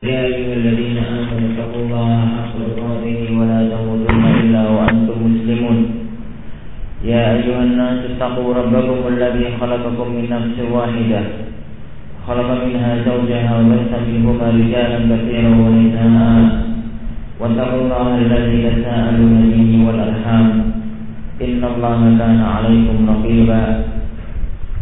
يا أيها الذين آمنوا اتقوا الله حق تقاته ولا تموتن إلا وأنتم مسلمون. يا أيها الناس اتقوا ربكم الذي خلقكم من نفس واحدة. خلق منها زوجها وبث منهما رجالا كثيرا ونساء. واتقوا الله الذي تساءلون به والأرحام. إن الله كان عليكم رقيبا.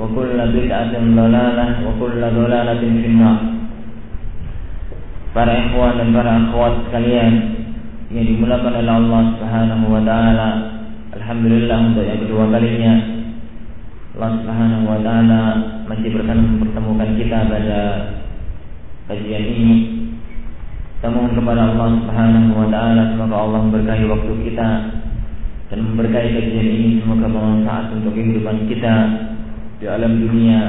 وكل بدعة ضلالة وكل ضلالة في النار Para ikhwan dan para akhwat sekalian yang dimulakan oleh Allah Subhanahu wa taala. Alhamdulillah untuk yang kedua kalinya Allah Subhanahu wa taala masih berkenan mempertemukan kita pada kajian ini. Kita mohon kepada Allah Subhanahu wa taala semoga Allah memberkahi waktu kita dan memberkahi kajian ini semoga bermanfaat untuk kehidupan kita di alam dunia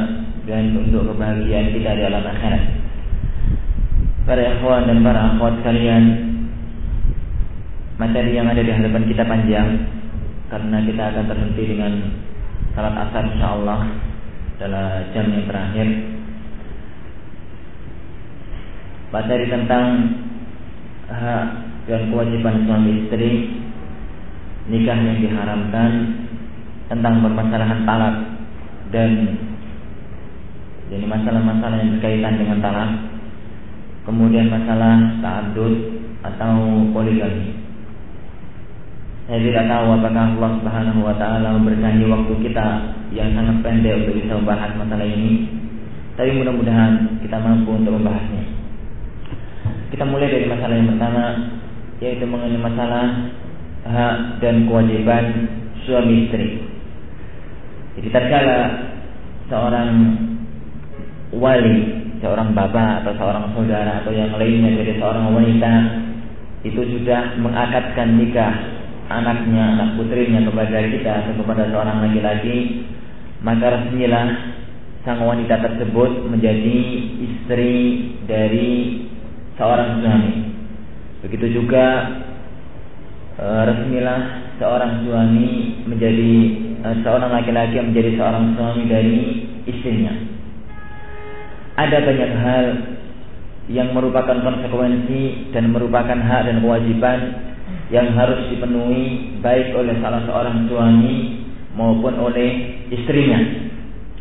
dan untuk kebahagiaan kita di alam akhirat. Para ikhwan dan para akhwat sekalian, materi yang ada di hadapan kita panjang karena kita akan terhenti dengan salat asar insyaallah dalam jam yang terakhir. Materi tentang hak dan kewajiban suami istri, nikah yang diharamkan, tentang permasalahan talak dan jadi masalah-masalah yang berkaitan dengan talak kemudian masalah ta'adud atau poligami. Saya tidak tahu apakah Allah Subhanahu wa taala memberkahi waktu kita yang sangat pendek untuk bisa membahas masalah ini tapi mudah-mudahan kita mampu untuk membahasnya. Kita mulai dari masalah yang pertama yaitu mengenai masalah hak dan kewajiban suami istri jadi tatkala seorang wali, seorang bapak atau seorang saudara atau yang lainnya dari seorang wanita itu sudah mengakadkan nikah anaknya, anak putrinya kepada kita atau kepada seorang laki-laki, maka resmilah sang wanita tersebut menjadi istri dari seorang suami. Begitu juga e, resmilah seorang suami menjadi seorang laki-laki menjadi seorang suami dari istrinya. Ada banyak hal yang merupakan konsekuensi dan merupakan hak dan kewajiban yang harus dipenuhi baik oleh salah seorang suami maupun oleh istrinya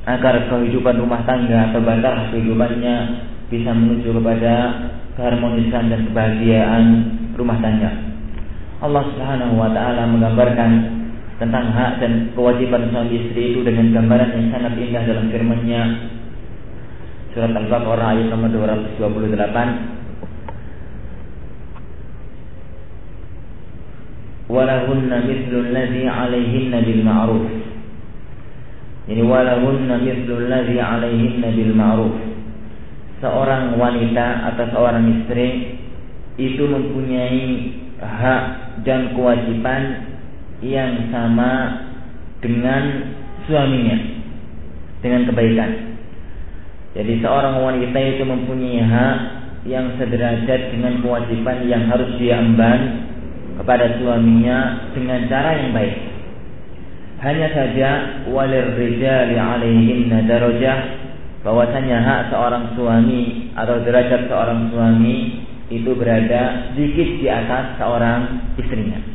agar kehidupan rumah tangga atau batas kehidupannya bisa menuju kepada keharmonisan dan kebahagiaan rumah tangga. Allah Subhanahu wa taala menggambarkan tentang hak dan kewajiban suami istri itu dengan gambaran yang sangat indah dalam firman-Nya. Surat Al-Baqarah ayat nomor 228 walahunna mithlu alladhi 'alaihinna bil ma'ruf. Jadi walahunna mithlu alladhi 'alaihinna bil ma'ruf. Seorang wanita atau seorang istri itu mempunyai hak dan kewajiban yang sama dengan suaminya dengan kebaikan. Jadi seorang wanita itu mempunyai hak yang sederajat dengan kewajiban yang harus dia emban kepada suaminya dengan cara yang baik. Hanya saja walir rijali alaihinna darajah bahwasanya hak seorang suami atau derajat seorang suami itu berada sedikit di atas seorang istrinya.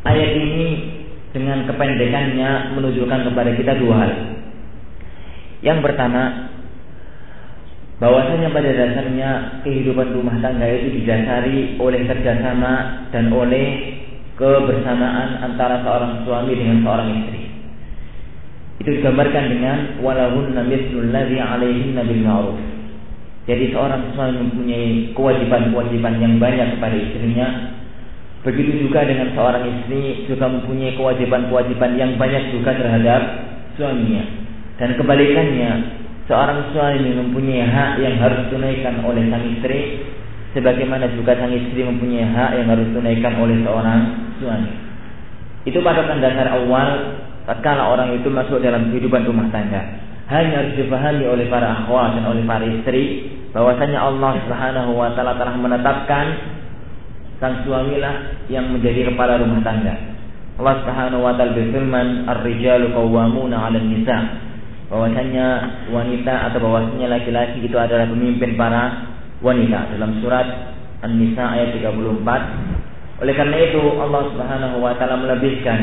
Ayat ini dengan kependekannya menunjukkan kepada kita dua hal. Yang pertama, bahwasanya pada dasarnya kehidupan rumah tangga itu didasari oleh kerjasama dan oleh kebersamaan antara seorang suami dengan seorang istri. Itu digambarkan dengan walahun mislul ladzi alaihinna bil ma'ruf. Jadi seorang suami mempunyai kewajiban-kewajiban yang banyak kepada istrinya Begitu juga dengan seorang istri juga mempunyai kewajiban-kewajiban yang banyak juga terhadap suaminya. Dan kebalikannya, seorang suami mempunyai hak yang harus tunaikan oleh sang istri sebagaimana juga sang istri mempunyai hak yang harus tunaikan oleh seorang suami. Itu patokan dasar awal tatkala orang itu masuk dalam kehidupan rumah tangga. Hanya harus dipahami oleh para akhwat dan oleh para istri bahwasanya Allah Subhanahu wa taala telah menetapkan sang suamilah yang menjadi kepala rumah tangga. Allah Subhanahu wa taala berfirman, "Ar-rijalu qawwamuna 'alan nisa." Bahwasanya wanita atau bahwasanya laki-laki itu adalah pemimpin para wanita dalam surat An-Nisa ayat 34. Oleh karena itu Allah Subhanahu wa taala melebihkan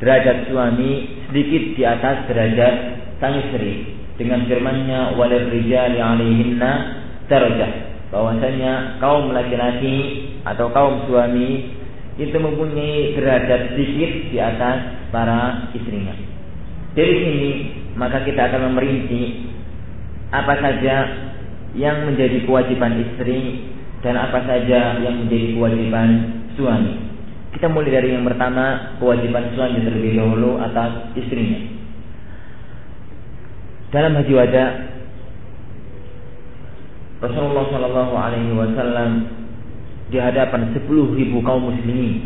derajat suami sedikit di atas derajat sang istri dengan firman-Nya walil rijali 'alaihinna darajah bahwasanya kaum laki-laki atau kaum suami itu mempunyai derajat sedikit di atas para istrinya. Dari sini maka kita akan memerinci apa saja yang menjadi kewajiban istri dan apa saja yang menjadi kewajiban suami. Kita mulai dari yang pertama kewajiban suami terlebih dahulu atas istrinya. Dalam haji wada Rasulullah Shallallahu Alaihi Wasallam di hadapan sepuluh ribu kaum muslimin.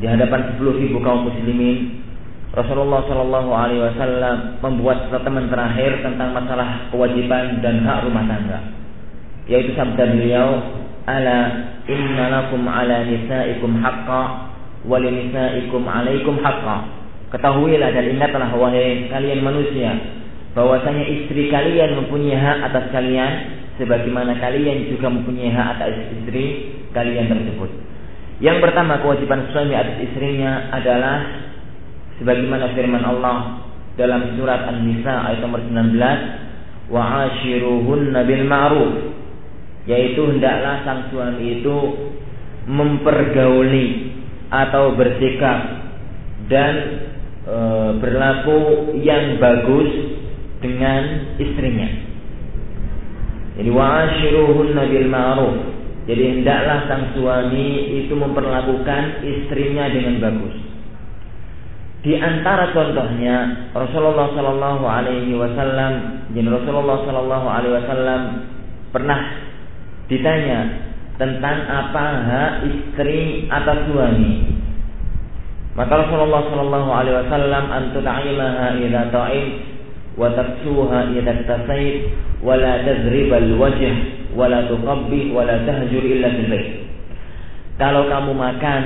Di hadapan sepuluh ribu kaum muslimin Rasulullah Shallallahu Alaihi Wasallam membuat statement terakhir tentang masalah kewajiban dan hak rumah tangga yaitu sabda beliau ala inna lakum ala nisaikum haqqa wa li nisaikum alaikum haqqa. Ketahuilah dan ingatlah wahai kalian manusia bahwasanya istri kalian mempunyai hak atas kalian sebagaimana kalian juga mempunyai hak atas istri kalian tersebut. Yang pertama kewajiban suami atas istrinya adalah sebagaimana firman Allah dalam surat An-Nisa ayat nomor 19 wa ashiruhunna bil ma'ruf yaitu hendaklah sang suami itu mempergauli atau bersikap dan e, berlaku yang bagus dengan istrinya. Jadi wa'ashiruhunna bil ma'ruf. Jadi hendaklah sang suami itu memperlakukan istrinya dengan bagus. Di antara contohnya Rasulullah Shallallahu Alaihi Wasallam, jadi Rasulullah Shallallahu Alaihi Wasallam pernah ditanya tentang apa hak istri atas suami. Maka Rasulullah Shallallahu Alaihi Wasallam antutaimaha idza ta'im wa taksuha idza tasait wala tazribal wajh wala wala tahjur illa. Kalau kamu makan,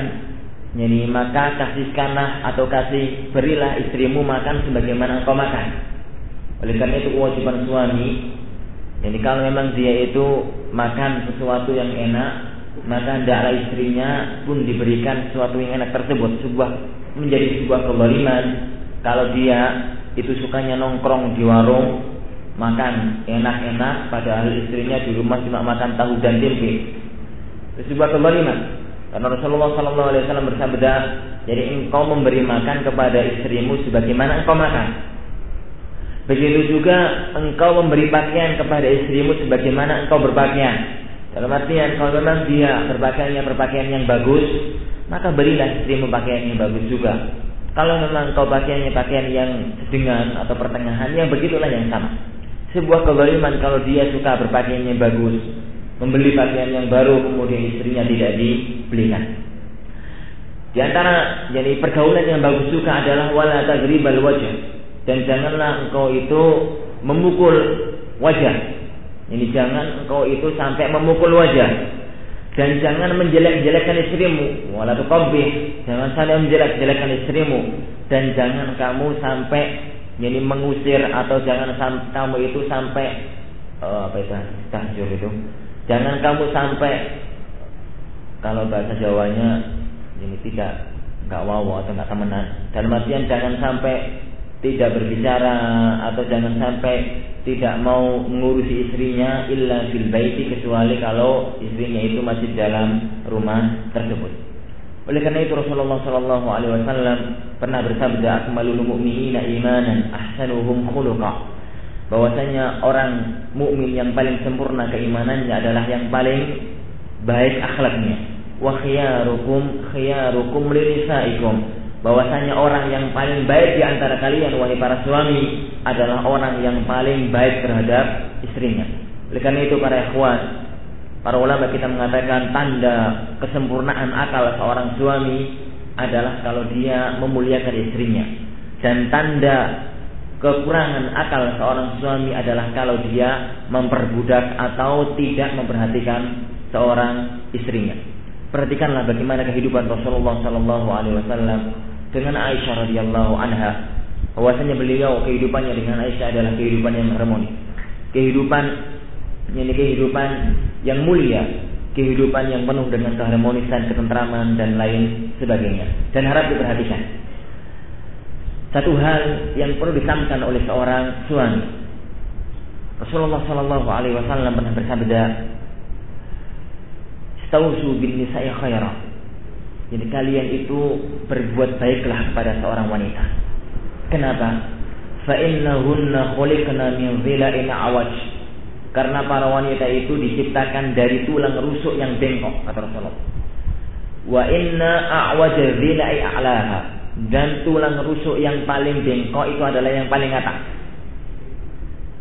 jadi maka kasihkanlah atau kasih berilah istrimu makan sebagaimana engkau makan. Oleh karena itu kewajiban suami, jadi kalau memang dia itu makan sesuatu yang enak, maka hendaklah istrinya pun diberikan sesuatu yang enak tersebut, sebuah menjadi sebuah kezaliman kalau dia itu sukanya nongkrong di warung makan enak-enak padahal istrinya di rumah cuma makan tahu dan tempe. Itu sebuah kezaliman. Karena Rasulullah Sallallahu Alaihi Wasallam bersabda, jadi engkau memberi makan kepada istrimu sebagaimana engkau makan. Begitu juga engkau memberi pakaian kepada istrimu sebagaimana engkau berpakaian. Dalam artian kalau memang dia berpakaiannya berpakaian yang bagus, maka berilah istrimu pakaian yang bagus juga. Kalau memang engkau pakaiannya pakaian yang sedengan atau pertengahan, yang begitulah yang sama sebuah kezaliman kalau dia suka berpakaiannya bagus, membeli pakaian yang baru kemudian istrinya tidak dibelikan. Di antara jadi pergaulan yang bagus juga adalah wala tagribal wajah. Dan janganlah engkau itu memukul wajah. Ini jangan engkau itu sampai memukul wajah. Dan jangan menjelek-jelekkan istrimu. Wala tuqabbih. Jangan sampai menjelek-jelekkan istrimu. Dan jangan kamu sampai jadi mengusir atau jangan kamu itu sampai uh, apa itu tahjur itu jangan kamu sampai kalau bahasa Jawanya ini tidak nggak wow atau nggak temenan dalam artian jangan sampai tidak berbicara atau jangan sampai tidak mau mengurusi istrinya illa fil baiti kecuali kalau istrinya itu masih dalam rumah tersebut. Oleh karena itu Rasulullah Shallallahu Alaihi Wasallam pernah bersabda, "Akmalul mu'minina imanan, ahsanuhum khuluqa." Bahwasanya orang mukmin yang paling sempurna keimanannya adalah yang paling baik akhlaknya. Wa khiyarukum khiyarukum linisaikum. Bahwasanya orang yang paling baik di antara kalian wahai para suami adalah orang yang paling baik terhadap istrinya. Oleh karena itu para ikhwan Para ulama kita mengatakan tanda kesempurnaan akal seorang suami adalah kalau dia memuliakan istrinya. Dan tanda kekurangan akal seorang suami adalah kalau dia memperbudak atau tidak memperhatikan seorang istrinya. Perhatikanlah bagaimana kehidupan Rasulullah Sallallahu Alaihi Wasallam dengan Aisyah radhiyallahu anha. Bahwasanya beliau kehidupannya dengan Aisyah adalah kehidupan yang harmoni. Kehidupan ini kehidupan yang mulia, kehidupan yang penuh dengan keharmonisan, ketentraman dan lain sebagainya. Dan harap diperhatikan. Satu hal yang perlu disampaikan oleh seorang suami. Rasulullah Shallallahu Alaihi Wasallam pernah bersabda, "Stausu bin nisa'i khaira." Jadi kalian itu berbuat baiklah kepada seorang wanita. Kenapa? Fa innahunna khuliqna min dhila'in awaj karena para wanita itu diciptakan dari tulang rusuk yang bengkok, kata Rasulullah. Wa inna a'waja a'laha. Dan tulang rusuk yang paling bengkok itu adalah yang paling atas.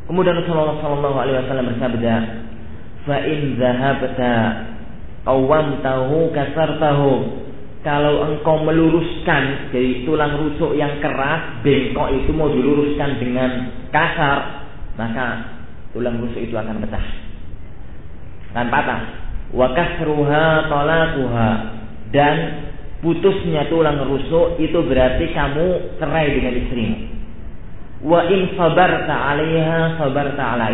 Kemudian Rasulullah Shallallahu Alaihi Wasallam bersabda, "Fa in zahabta tahu kasar tahu." Kalau engkau meluruskan dari tulang rusuk yang keras, bengkok itu mau diluruskan dengan kasar, maka tulang rusuk itu akan pecah. Akan patah. Wa kasruha talaquha dan putusnya tulang rusuk itu berarti kamu cerai dengan istrimu. Wa in sabarta 'alaiha sabarta 'ala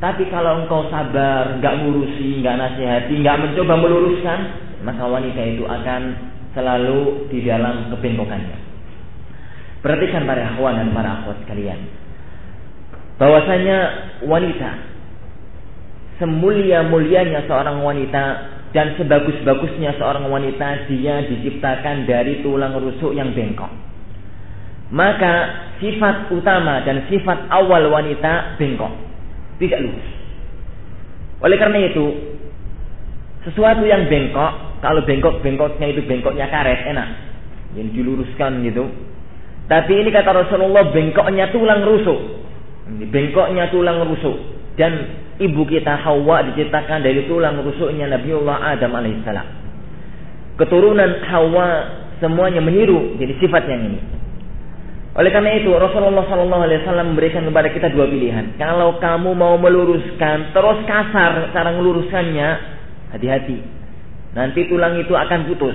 Tapi kalau engkau sabar, nggak ngurusi, nggak nasihati, nggak mencoba meluruskan, maka wanita itu akan selalu di dalam kebengkokannya. Perhatikan para akhwan dan para akhwat sekalian bahwasanya wanita semulia-mulianya seorang wanita dan sebagus-bagusnya seorang wanita dia diciptakan dari tulang rusuk yang bengkok. Maka sifat utama dan sifat awal wanita bengkok, tidak lurus. Oleh karena itu, sesuatu yang bengkok, kalau bengkok-bengkoknya itu bengkoknya karet enak, yang diluruskan gitu. Tapi ini kata Rasulullah bengkoknya tulang rusuk, bengkoknya tulang rusuk dan ibu kita Hawa diciptakan dari tulang rusuknya Nabiullah Adam alaihissalam. Keturunan Hawa semuanya meniru jadi sifat yang ini. Oleh karena itu Rasulullah Shallallahu Alaihi Wasallam memberikan kepada kita dua pilihan. Kalau kamu mau meluruskan terus kasar cara meluruskannya, hati-hati. Nanti tulang itu akan putus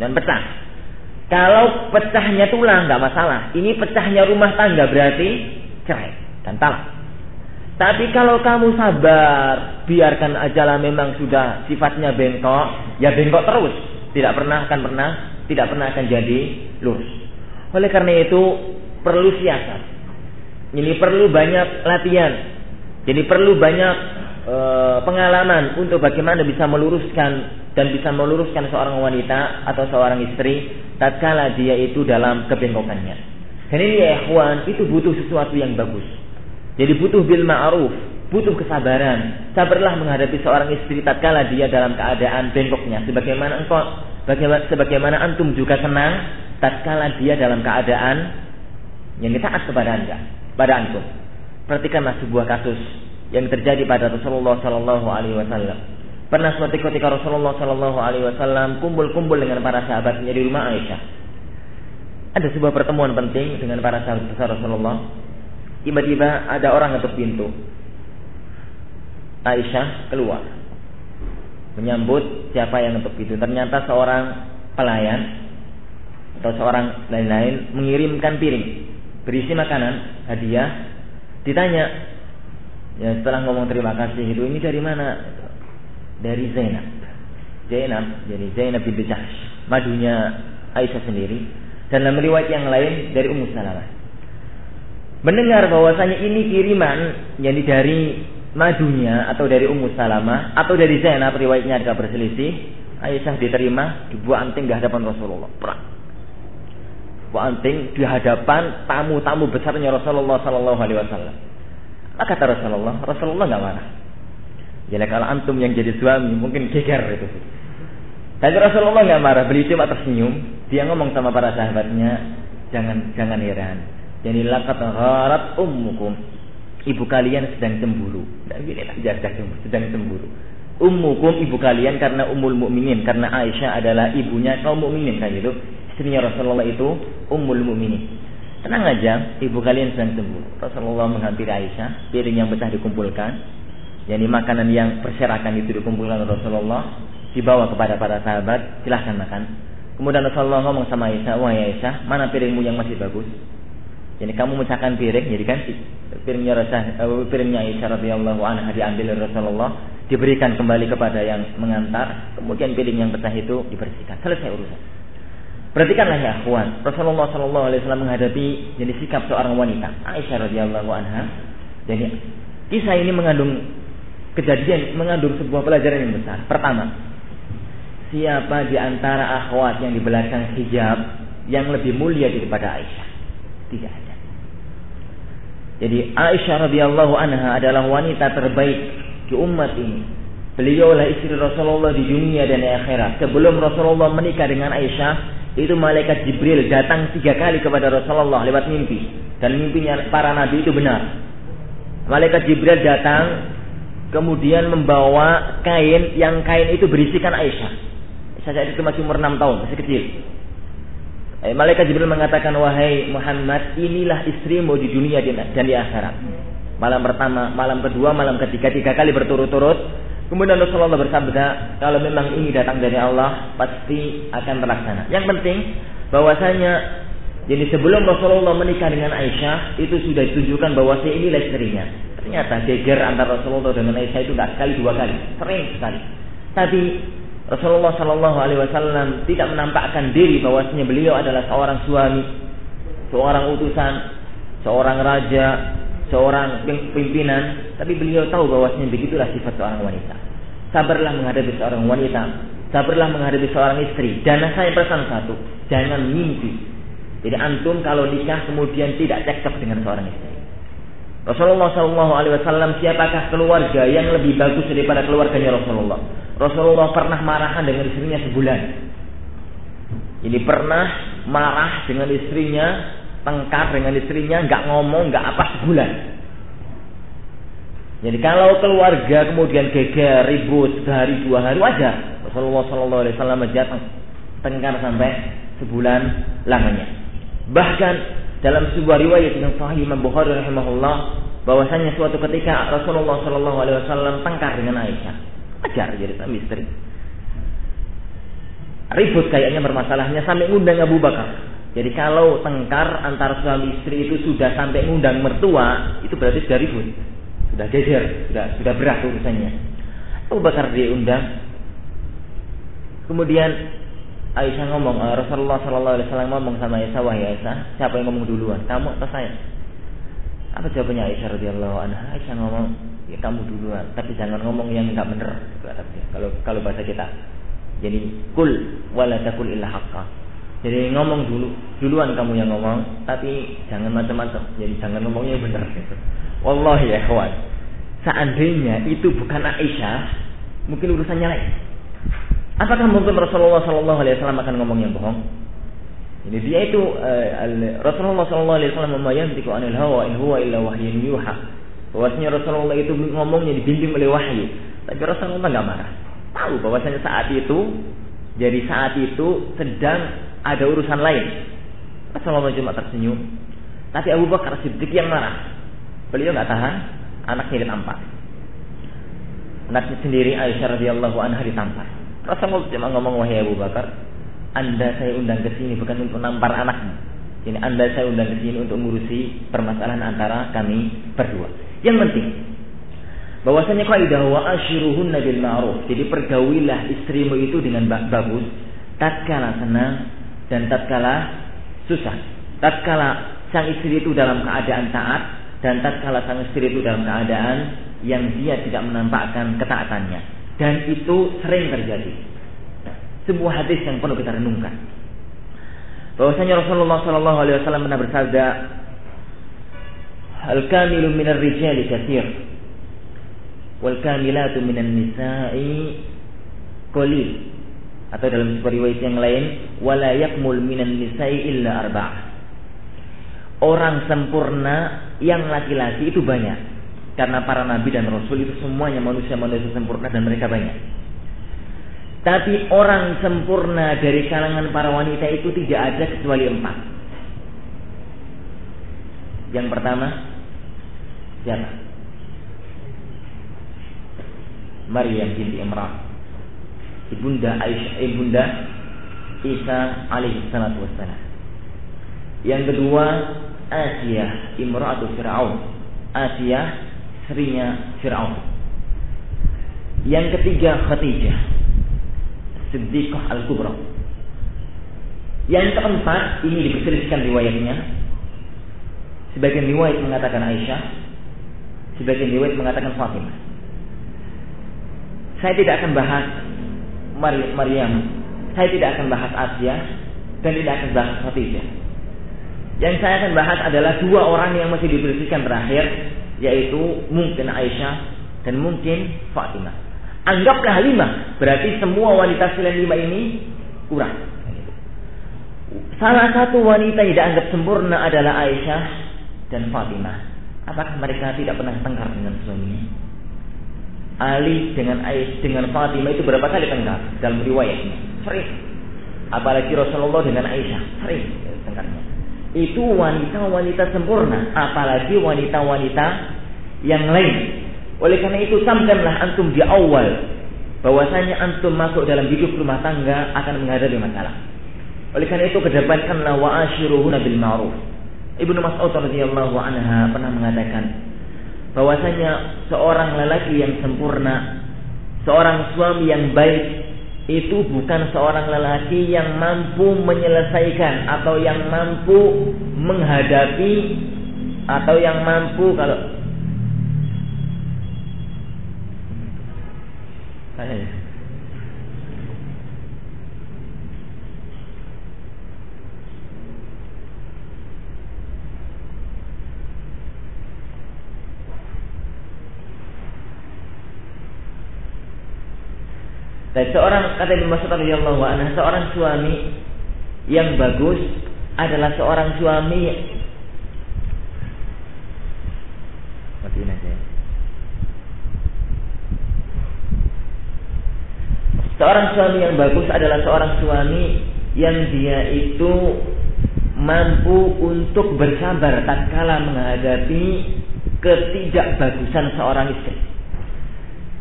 dan pecah. Kalau pecahnya tulang nggak masalah. Ini pecahnya rumah tangga berarti cerai dan talak. Tapi kalau kamu sabar, biarkan ajalah memang sudah sifatnya bengkok, ya bengkok terus. Tidak pernah akan pernah, tidak pernah akan jadi lurus. Oleh karena itu perlu siasat. Ini perlu banyak latihan. Jadi perlu banyak e, pengalaman untuk bagaimana bisa meluruskan dan bisa meluruskan seorang wanita atau seorang istri tatkala dia itu dalam kebengkokannya. Dan ini ya ikhwan, itu butuh sesuatu yang bagus. Jadi butuh bil ma'ruf, butuh kesabaran. Sabarlah menghadapi seorang istri tatkala dia dalam keadaan bengkoknya. Sebagaimana engkau bagaimana sebagaimana antum juga senang tatkala dia dalam keadaan yang taat kepada Anda, pada antum. Perhatikanlah sebuah kasus yang terjadi pada Rasulullah sallallahu alaihi wasallam. Pernah suatu ketika Rasulullah sallallahu alaihi wasallam kumpul-kumpul dengan para sahabatnya di rumah Aisyah. Ada sebuah pertemuan penting dengan para sahabat besar Rasulullah Tiba-tiba ada orang ngetuk pintu. Aisyah keluar. Menyambut siapa yang ngetuk pintu. Ternyata seorang pelayan atau seorang lain-lain mengirimkan piring berisi makanan, hadiah. Ditanya, ya setelah ngomong terima kasih itu, ini dari mana? Dari Zainab. Zainab, jadi Zainab bin Jahsh. Madunya Aisyah sendiri. Dan dalam riwayat yang lain dari Ummu Salamah mendengar bahwasanya ini kiriman yang dari madunya atau dari Ummu Salamah atau dari Zainab riwayatnya agak berselisih Aisyah diterima dibuat anting di hadapan Rasulullah. Perang. Buat anting di hadapan tamu-tamu besarnya Rasulullah Sallallahu Alaihi Wasallam. Maka kata Rasulullah? Rasulullah nggak marah. Jadi kalau antum yang jadi suami mungkin geger itu. Tapi Rasulullah nggak marah beliau cuma tersenyum. Dia ngomong sama para sahabatnya jangan jangan heran jadi lakat ummukum. Ibu kalian sedang cemburu. Dan gini lah cemburu. Sedang cemburu. ummukum ibu kalian karena ummul mukminin karena Aisyah adalah ibunya kaum mukminin kan gitu. Istrinya Rasulullah itu ummul mukminin. Tenang aja, ibu kalian sedang sembuh. Rasulullah menghampiri Aisyah, piring yang pecah dikumpulkan. Yani makanan yang berserakan itu dikumpulkan Rasulullah, dibawa kepada para sahabat, silahkan makan. Kemudian Rasulullah ngomong sama Aisyah, wah Aisyah, mana piringmu yang masih bagus? Jadi kamu mecahkan piring, jadi kan piringnya Rasul, uh, piringnya Aisyah radhiyallahu anha diambil Rasulullah, diberikan kembali kepada yang mengantar, kemudian piring yang pecah itu dibersihkan. Selesai urusan. Perhatikanlah ya akhwan, Rasulullah Shallallahu Alaihi Wasallam menghadapi jadi sikap seorang wanita Aisyah radhiyallahu anha. Jadi kisah ini mengandung kejadian, mengandung sebuah pelajaran yang besar. Pertama, siapa di antara akhwat yang di belakang hijab yang lebih mulia daripada Aisyah? Tidak ada. Jadi Aisyah radhiyallahu anha adalah wanita terbaik di umat ini. Beliaulah istri Rasulullah di dunia dan di akhirat. Sebelum Rasulullah menikah dengan Aisyah, itu malaikat Jibril datang tiga kali kepada Rasulullah lewat mimpi dan mimpinya para nabi itu benar. Malaikat Jibril datang kemudian membawa kain yang kain itu berisikan Aisyah. Saya itu masih umur enam tahun, masih kecil. Eh, malaikat Jibril mengatakan, wahai Muhammad, inilah istrimu di dunia dan di akhirat. Malam pertama, malam kedua, malam ketiga, tiga kali berturut-turut Kemudian Rasulullah bersabda, kalau memang ini datang dari Allah, pasti akan terlaksana. Yang penting, bahwasanya jadi sebelum Rasulullah menikah dengan Aisyah, itu sudah ditunjukkan bahwa inilah istrinya. Ternyata geger antara Rasulullah dengan Aisyah itu tidak sekali dua kali, sering sekali. Tapi Rasulullah Shallallahu Alaihi Wasallam tidak menampakkan diri bahwasanya beliau adalah seorang suami, seorang utusan, seorang raja, seorang pimpinan, tapi beliau tahu bahwasanya begitulah sifat seorang wanita. Sabarlah menghadapi seorang wanita, sabarlah menghadapi seorang istri. Dan saya pesan satu, jangan mimpi. Jadi antum kalau nikah kemudian tidak cekcok dengan seorang istri. Rasulullah Wasallam siapakah keluarga yang lebih bagus daripada keluarganya Rasulullah? Rasulullah pernah marahan dengan istrinya sebulan. Ini pernah marah dengan istrinya tengkar dengan istrinya, nggak ngomong, nggak apa sebulan. Jadi kalau keluarga kemudian geger, ribut sehari dua hari wajar. Rasulullah Shallallahu Alaihi Wasallam datang tengkar sampai sebulan lamanya. Bahkan dalam sebuah riwayat yang sahih Imam Bukhari rahimahullah bahwasanya suatu ketika Rasulullah Shallallahu Alaihi Wasallam tengkar dengan Aisyah. Wajar jadi suami istri. Ribut kayaknya bermasalahnya sampai ngundang Abu Bakar. Jadi kalau tengkar antara suami istri itu sudah sampai ngundang mertua, itu berarti sudah ribut, sudah geger, sudah sudah berat urusannya. Abu Bakar diundang. Kemudian Aisyah ngomong, eh, Rasulullah Shallallahu Alaihi Wasallam ngomong sama Aisyah, wahai Aisyah, siapa yang ngomong duluan, kamu atau saya? Apa jawabannya Aisyah radhiyallahu anha? Aisyah ngomong, ya kamu duluan, tapi jangan ngomong yang nggak benar. Kalau kalau bahasa kita, jadi kul wala takul illa jadi ngomong dulu, duluan kamu yang ngomong, tapi jangan macam-macam. Jadi jangan ngomongnya yang benar gitu. Wallahi ya kawan. Seandainya itu bukan Aisyah, mungkin urusannya lain. Apakah mungkin Rasulullah Shallallahu Alaihi Wasallam akan ngomong yang bohong? Ini dia itu uh, Rasulullah Shallallahu Alaihi Wasallam memayantiku anil hawa in huwa illa wahyun yuha. Bahwasanya Rasulullah itu ngomongnya dibimbing oleh wahyu. Tapi Rasulullah nggak marah. Tahu bahwasanya saat itu, jadi saat itu sedang ada urusan lain. Rasulullah cuma tersenyum. Tapi Abu Bakar Siddiq yang marah. Beliau nggak tahan, anaknya ditampar. Anaknya sendiri Aisyah radhiyallahu anha ditampar. Rasulullah cuma ngomong wahai Abu Bakar, Anda saya undang ke sini bukan untuk nampar anakmu. Ini Anda saya undang ke sini untuk mengurusi permasalahan antara kami berdua. Yang penting bahwasanya kaidah wa ashiruhunna bil ma'ruf. Jadi pergaulilah istrimu itu dengan bagus tatkala senang dan tatkala susah. Tatkala sang istri itu dalam keadaan taat dan tatkala sang istri itu dalam keadaan yang dia tidak menampakkan ketaatannya. Dan itu sering terjadi. Sebuah hadis yang perlu kita renungkan. Bahwasanya Rasulullah Shallallahu Alaihi Wasallam pernah bersabda, "Al kamilu minar rijali katsir, wal kamilatu minan nisa'i qalil." atau dalam sebuah riwayat yang lain wala yakmul minan nisa'i illa arba'ah orang sempurna yang laki-laki itu banyak Karena para nabi dan rasul itu semuanya manusia-manusia sempurna dan mereka banyak. Tapi orang sempurna dari kalangan para wanita itu tidak ada kecuali empat. Yang pertama, siapa? Maryam binti Imran. Ibunda Aisyah, ibunda Isa alaihi salatu wassalam. Yang kedua, Asia imra'atu Fir'aun. Asia istrinya Fir'aun. Yang ketiga Khadijah Siddiqah Al-Kubra. Yang keempat ini diperselisihkan riwayatnya. Sebagian riwayat mengatakan Aisyah, sebagian riwayat mengatakan Fatimah. Saya tidak akan bahas Maryam, saya tidak akan bahas Asia, dan tidak akan bahas Khadijah. Yang saya akan bahas adalah dua orang yang masih dibersihkan terakhir, yaitu mungkin Aisyah dan mungkin Fatimah. Anggaplah lima, berarti semua wanita selain lima ini kurang. Salah satu wanita yang dianggap sempurna adalah Aisyah dan Fatimah. Apakah mereka tidak pernah tengkar dengan suaminya? Ali dengan Aisyah dengan Fatimah itu berapa kali tengkar dalam riwayatnya? Sering. Apalagi Rasulullah dengan Aisyah sering tengkarnya itu wanita-wanita sempurna, apalagi wanita-wanita yang lain. Oleh karena itu samkanlah antum di awal bahwasanya antum masuk dalam hidup rumah tangga akan menghadapi masalah. Oleh karena itu kedepankanlah wa ashiruhuna bil ma'ruf. Ibnu Mas'ud radhiyallahu anha pernah mengatakan bahwasanya seorang lelaki yang sempurna, seorang suami yang baik itu bukan seorang lelaki yang mampu menyelesaikan atau yang mampu menghadapi atau yang mampu kalau Dan seorang kata Ibnu Mas'ud radhiyallahu anhu, seorang suami yang bagus adalah seorang suami. Seorang suami yang bagus adalah seorang suami yang dia itu mampu untuk bersabar tatkala menghadapi ketidakbagusan seorang istri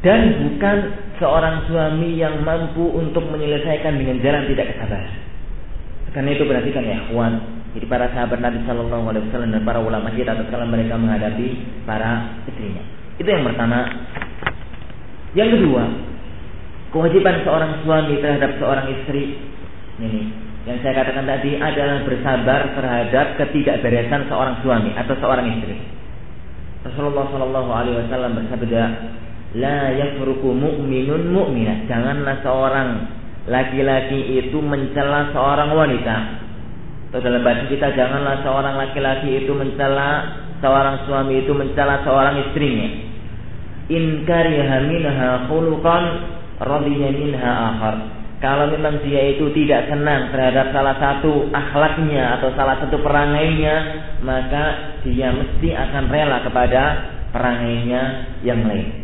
dan bukan seorang suami yang mampu untuk menyelesaikan dengan jalan tidak kesabaran. Karena itu perhatikan ya, kawan. Jadi para sahabat Nabi Shallallahu Alaihi Wasallam dan para ulama kita tatkala mereka menghadapi para istrinya. Itu yang pertama. Yang kedua, kewajiban seorang suami terhadap seorang istri ini yang saya katakan tadi adalah bersabar terhadap ketidakberesan seorang suami atau seorang istri. Rasulullah Shallallahu Alaihi Wasallam bersabda, La yafruku mu'minun mu'minah. Janganlah seorang laki-laki itu mencela seorang wanita. Atau dalam bahasa kita janganlah seorang laki-laki itu mencela seorang suami itu mencela seorang istrinya. In kariha minha khuluqan radiya minha akhar. Kalau memang dia itu tidak senang terhadap salah satu akhlaknya atau salah satu perangainya, maka dia mesti akan rela kepada perangainya yang lain.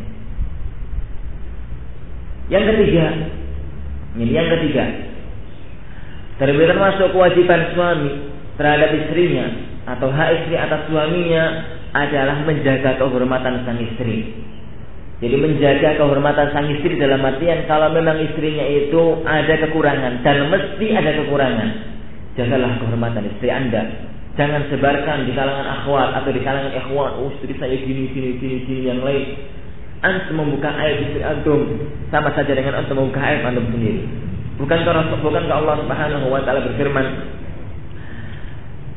Yang ketiga, ini yang ketiga. Terlebih termasuk kewajiban suami terhadap istrinya atau hak istri atas suaminya adalah menjaga kehormatan sang istri. Jadi menjaga kehormatan sang istri dalam artian kalau memang istrinya itu ada kekurangan dan mesti ada kekurangan, jagalah kehormatan istri Anda. Jangan sebarkan di kalangan akhwat atau di kalangan ikhwan, oh istri saya gini gini gini gini yang lain antum membuka aib istri antum sama saja dengan antum membuka aib antum sendiri. Bukan Bukankah bukankah Allah Subhanahu wa taala berfirman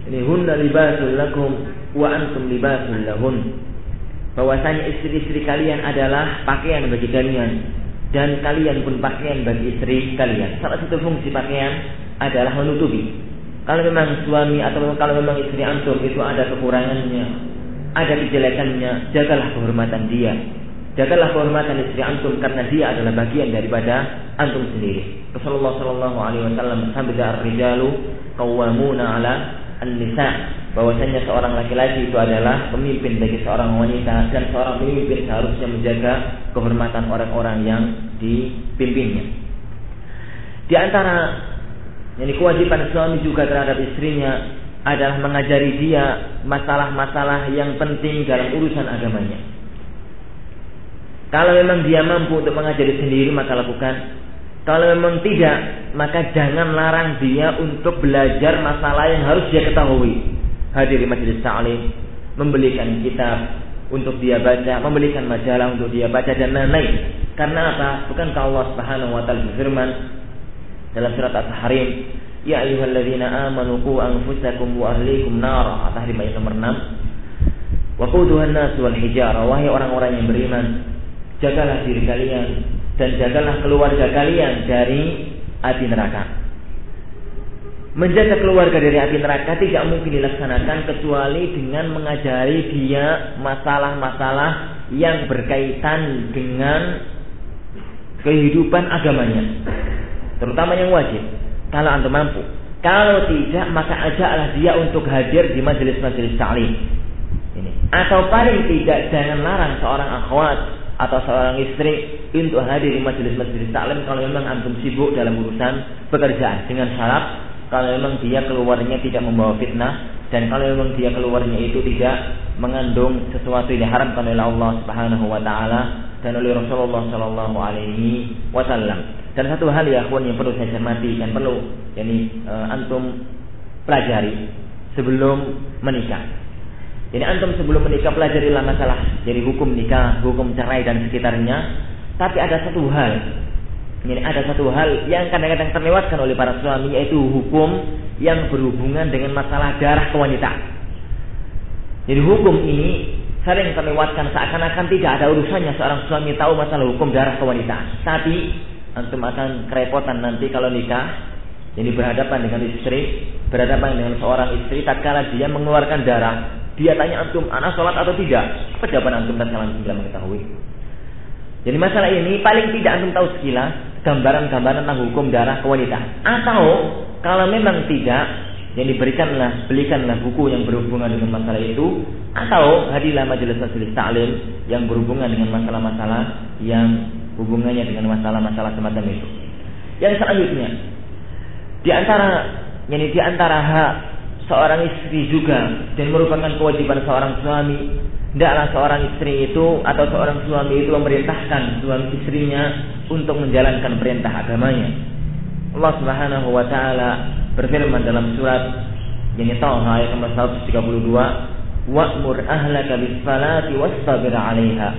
ini hunna libasul lakum wa antum libasul lahun. Bahwasanya istri-istri kalian adalah pakaian bagi kalian dan kalian pun pakaian bagi istri kalian. Salah satu fungsi pakaian adalah menutupi. Kalau memang suami atau kalau memang istri antum itu ada kekurangannya, ada kejelekannya, jagalah kehormatan dia Jagalah kehormatan istri antum karena dia adalah bagian daripada antum sendiri. Rasulullah Shallallahu Alaihi Wasallam bersabda, "Ar-rijalu qawwamuna ala an-nisa." bahwasanya seorang laki-laki itu adalah pemimpin bagi seorang wanita dan seorang pemimpin seharusnya menjaga kehormatan orang-orang yang dipimpinnya. Di antara yang kewajiban suami juga terhadap istrinya adalah mengajari dia masalah-masalah yang penting dalam urusan agamanya. Kalau memang dia mampu untuk mengajari sendiri maka lakukan. Kalau memang tidak, maka jangan larang dia untuk belajar masalah yang harus dia ketahui hadiri majelis ta'lim, membelikan kitab untuk dia baca, membelikan majalah untuk dia baca dan lain-lain. Karena apa? Bukankah Allah Subhanahu wa taala berfirman dalam surat At-Tahrim, "Ya ayyuhalladzina amanu qu anfusakum wa ahlikum nara." At-Tahrim ayat nomor 6. Wa quduhan nas wal hijarah, wahai orang-orang yang beriman, jagalah diri kalian dan jagalah keluarga kalian dari api neraka. Menjaga keluarga dari api neraka tidak mungkin dilaksanakan kecuali dengan mengajari dia masalah-masalah yang berkaitan dengan kehidupan agamanya. Terutama yang wajib. Kalau anda mampu. Kalau tidak, maka ajaklah dia untuk hadir di majelis-majelis ta'lim. Ini. Atau paling tidak, jangan larang seorang akhwat atau seorang istri untuk hadir di majelis-majelis taklim kalau memang antum sibuk dalam urusan pekerjaan dengan syarat kalau memang dia keluarnya tidak membawa fitnah dan kalau memang dia keluarnya itu tidak mengandung sesuatu yang diharamkan oleh Allah Subhanahu wa taala dan oleh Rasulullah sallallahu alaihi wasallam. Dan satu hal ya akhwan yang perlu saya cermati dan perlu yakni uh, antum pelajari sebelum menikah. Jadi antum sebelum menikah pelajarilah masalah jadi hukum nikah, hukum cerai dan sekitarnya. Tapi ada satu hal ini ada satu hal yang kadang-kadang terlewatkan oleh para suami yaitu hukum yang berhubungan dengan masalah darah kewanita. Jadi hukum ini sering terlewatkan seakan-akan tidak ada urusannya seorang suami tahu masalah hukum darah kewanita. Tapi antum akan kerepotan nanti kalau nikah. Jadi berhadapan dengan istri, berhadapan dengan seorang istri tatkala dia mengeluarkan darah, dia tanya antum, anak sholat atau tidak? Apa jawaban antum dan kalian tidak mengetahui? Jadi masalah ini paling tidak antum tahu sekilas, gambaran-gambaran tentang hukum darah wanita. Atau kalau memang tidak, yang diberikanlah, belikanlah buku yang berhubungan dengan masalah itu, atau hadirlah majelis-majelis taklim yang berhubungan dengan masalah-masalah yang hubungannya dengan masalah-masalah semacam itu. Yang selanjutnya, di antara yang di antara hak seorang istri juga dan merupakan kewajiban seorang suami Tidaklah seorang istri itu atau seorang suami itu memerintahkan suami istrinya untuk menjalankan perintah agamanya. Allah Subhanahu wa taala berfirman dalam surat yang Taha ayat nomor 132, "Wa'mur ahlaka bis-salati wastabir 'alaiha."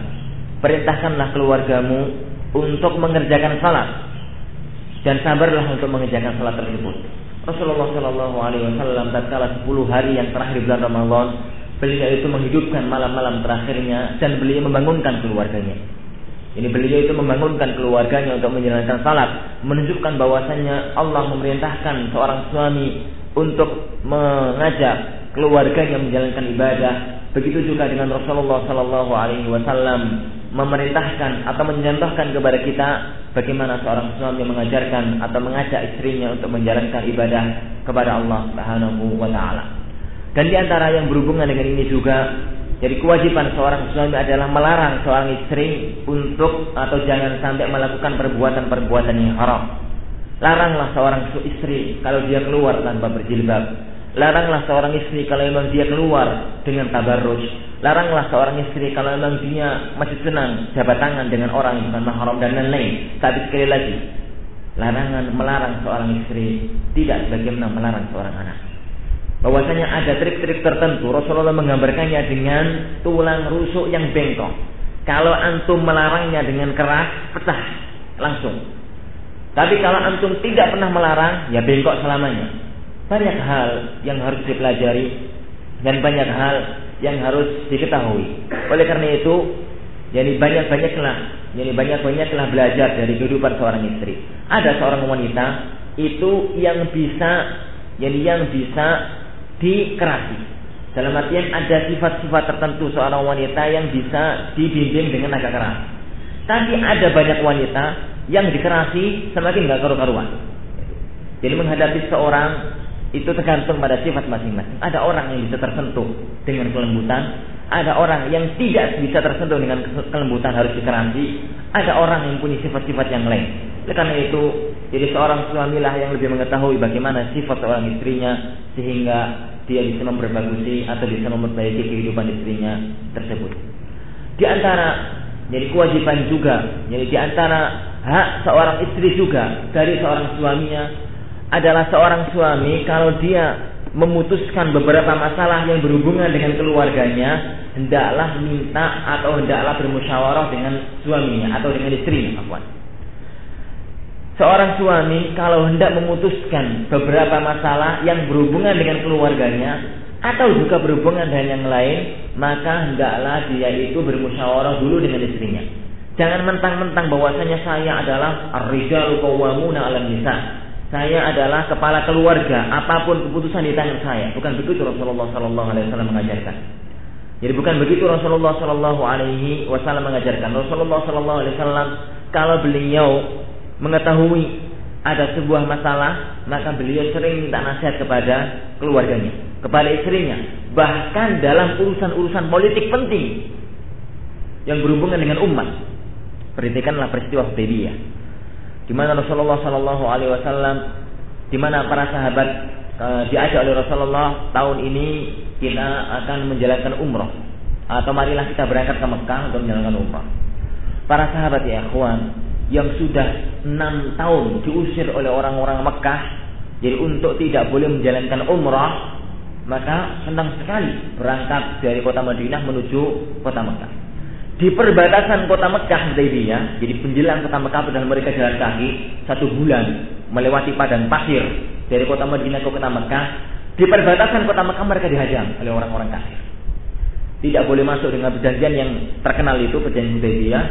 Perintahkanlah keluargamu untuk mengerjakan salat dan sabarlah untuk mengerjakan salat tersebut. Rasulullah Shallallahu Alaihi Wasallam tatkala 10 hari yang terakhir bulan Ramadan beliau itu menghidupkan malam-malam terakhirnya dan beliau membangunkan keluarganya. Ini beliau itu membangunkan keluarganya untuk menjalankan salat, menunjukkan bahwasanya Allah memerintahkan seorang suami untuk mengajak keluarganya menjalankan ibadah. Begitu juga dengan Rasulullah Sallallahu Alaihi Wasallam memerintahkan atau mencontohkan kepada kita bagaimana seorang suami mengajarkan atau mengajak istrinya untuk menjalankan ibadah kepada Allah Subhanahu wa taala. Dan di antara yang berhubungan dengan ini juga jadi kewajiban seorang suami adalah melarang seorang istri untuk atau jangan sampai melakukan perbuatan-perbuatan yang haram. Laranglah seorang istri kalau dia keluar tanpa berjilbab. Laranglah seorang istri kalau memang dia keluar dengan tabarruj. Laranglah seorang istri kalau memang dia masih senang jabat tangan dengan orang yang bukan mahram dan lain-lain. Tapi sekali lagi, larangan melarang seorang istri tidak sebagaimana melarang seorang anak bahwasanya ada trik-trik tertentu Rasulullah menggambarkannya dengan tulang rusuk yang bengkok. Kalau antum melarangnya dengan keras, pecah langsung. Tapi kalau antum tidak pernah melarang, ya bengkok selamanya. Banyak hal yang harus dipelajari dan banyak hal yang harus diketahui. Oleh karena itu, jadi banyak-banyaklah, jadi banyak-banyaklah belajar dari kehidupan seorang istri. Ada seorang wanita itu yang bisa, jadi yang bisa dikerasi. Dalam artian ada sifat-sifat tertentu seorang wanita yang bisa dibimbing dengan agak keras. Tapi ada banyak wanita yang dikerasi semakin gak karu-karuan. Jadi menghadapi seorang itu tergantung pada sifat masing-masing. Ada orang yang bisa tersentuh dengan kelembutan, ada orang yang tidak bisa tersentuh dengan kelembutan harus dikeranti, ada orang yang punya sifat-sifat yang lain. Oleh karena itu, jadi seorang suamilah yang lebih mengetahui bagaimana sifat seorang istrinya sehingga dia bisa memperbagusi atau bisa memperbaiki kehidupan istrinya tersebut. Di antara jadi kewajiban juga, jadi di antara hak seorang istri juga dari seorang suaminya adalah seorang suami kalau dia memutuskan beberapa masalah yang berhubungan dengan keluarganya, hendaklah minta atau hendaklah bermusyawarah dengan suaminya atau dengan istrinya, afwan. Seorang suami kalau hendak memutuskan beberapa masalah yang berhubungan dengan keluarganya atau juga berhubungan dengan yang lain, maka hendaklah dia itu bermusyawarah dulu dengan istrinya. Jangan mentang-mentang bahwasanya saya adalah ar-rijalu qawwamuna 'alan nisa saya adalah kepala keluarga, apa pun keputusan di tangan saya. Bukan begitu Rasulullah Sallallahu Alaihi Wasallam mengajarkan. Jadi bukan begitu Rasulullah Sallallahu Alaihi Wasallam mengajarkan. Rasulullah Sallallahu Alaihi Wasallam kalau beliau mengetahui ada sebuah masalah, maka beliau sering minta nasihat kepada keluarganya, kepada istrinya, bahkan dalam urusan-urusan politik penting yang berhubungan dengan umat. Perhatikanlah peristiwa Hudaybiyah di mana Rasulullah Shallallahu Alaihi Wasallam, di mana para sahabat e, diajak oleh Rasulullah tahun ini kita akan menjalankan umroh atau marilah kita berangkat ke Mekah untuk menjalankan umroh. Para sahabat ya ikhwan yang sudah enam tahun diusir oleh orang-orang Mekah, jadi untuk tidak boleh menjalankan umrah, maka senang sekali berangkat dari kota Madinah menuju kota Mekah di perbatasan kota Mekah Hudaybiyah, jadi penjelang kota Mekah dan mereka jalan kaki satu bulan melewati padang pasir dari kota Madinah ke kota Mekah. Di perbatasan kota Mekah mereka dihajam oleh orang-orang kafir. Tidak boleh masuk dengan perjanjian yang terkenal itu perjanjian Hudaybiyah.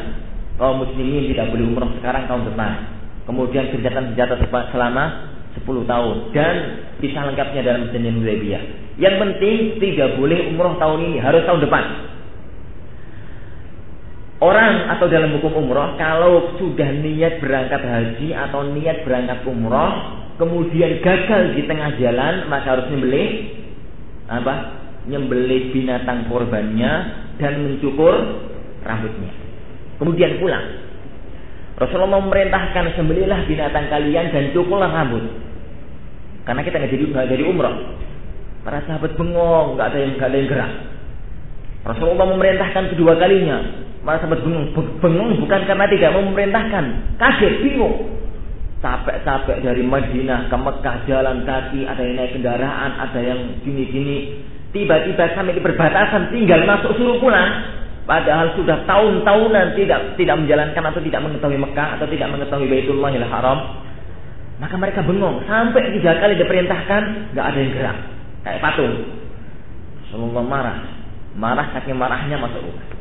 Kaum muslimin tidak boleh umroh sekarang tahun depan. Kemudian senjata-senjata selama 10 tahun dan bisa lengkapnya dalam perjanjian Hudaybiyah. Yang penting tidak boleh umroh tahun ini, harus tahun depan. Orang atau dalam hukum umroh kalau sudah niat berangkat haji atau niat berangkat umroh kemudian gagal di tengah jalan maka harus nyembelih apa? Nyembelih binatang korbannya dan mencukur rambutnya. Kemudian pulang. Rasulullah memerintahkan sembelihlah binatang kalian dan cukurlah rambut. Karena kita nggak jadi nggak jadi umroh. Para sahabat bengong, nggak ada yang nggak ada yang gerak. Rasulullah memerintahkan kedua kalinya, Para sahabat bingung, bingung bukan karena tidak memerintahkan, kaget, bingung. Capek-capek dari Madinah ke Mekah jalan kaki, ada yang naik kendaraan, ada yang gini-gini. Tiba-tiba sampai di perbatasan tinggal masuk suruh pulang. Padahal sudah tahun-tahunan tidak tidak menjalankan atau tidak mengetahui Mekah atau tidak mengetahui Baitullahil Haram. Maka mereka bengong sampai tiga kali diperintahkan nggak ada yang gerak kayak patung. Rasulullah marah, marah saking marahnya masuk rumah.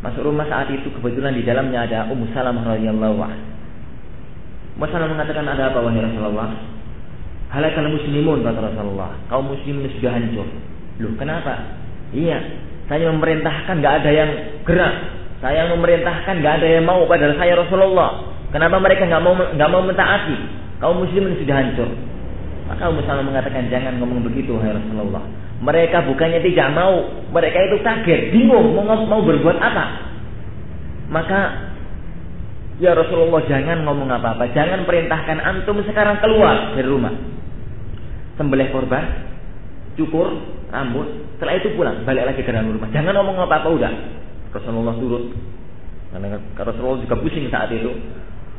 Masuk rumah saat itu kebetulan di dalamnya ada Ummu Salamah radhiyallahu anha. Ummu mengatakan ada apa wahai Rasulullah? Halakal muslimun kata Rasulullah. Kaum muslimin sudah hancur. Loh, kenapa? Iya, saya memerintahkan nggak ada yang gerak. Saya memerintahkan nggak ada yang mau padahal saya Rasulullah. Kenapa mereka nggak mau nggak mau mentaati? Kaum muslimin sudah hancur. Maka Ummu Salamah mengatakan jangan ngomong begitu wahai Rasulullah. Mereka bukannya tidak mau, mereka itu kaget, bingung mau, mau berbuat apa. Maka ya Rasulullah jangan ngomong apa-apa, jangan perintahkan antum sekarang keluar dari rumah. Sembelih korban, cukur rambut, setelah itu pulang, balik lagi ke dalam rumah. Jangan ngomong apa-apa udah. Rasulullah turut. Karena Rasulullah juga pusing saat itu.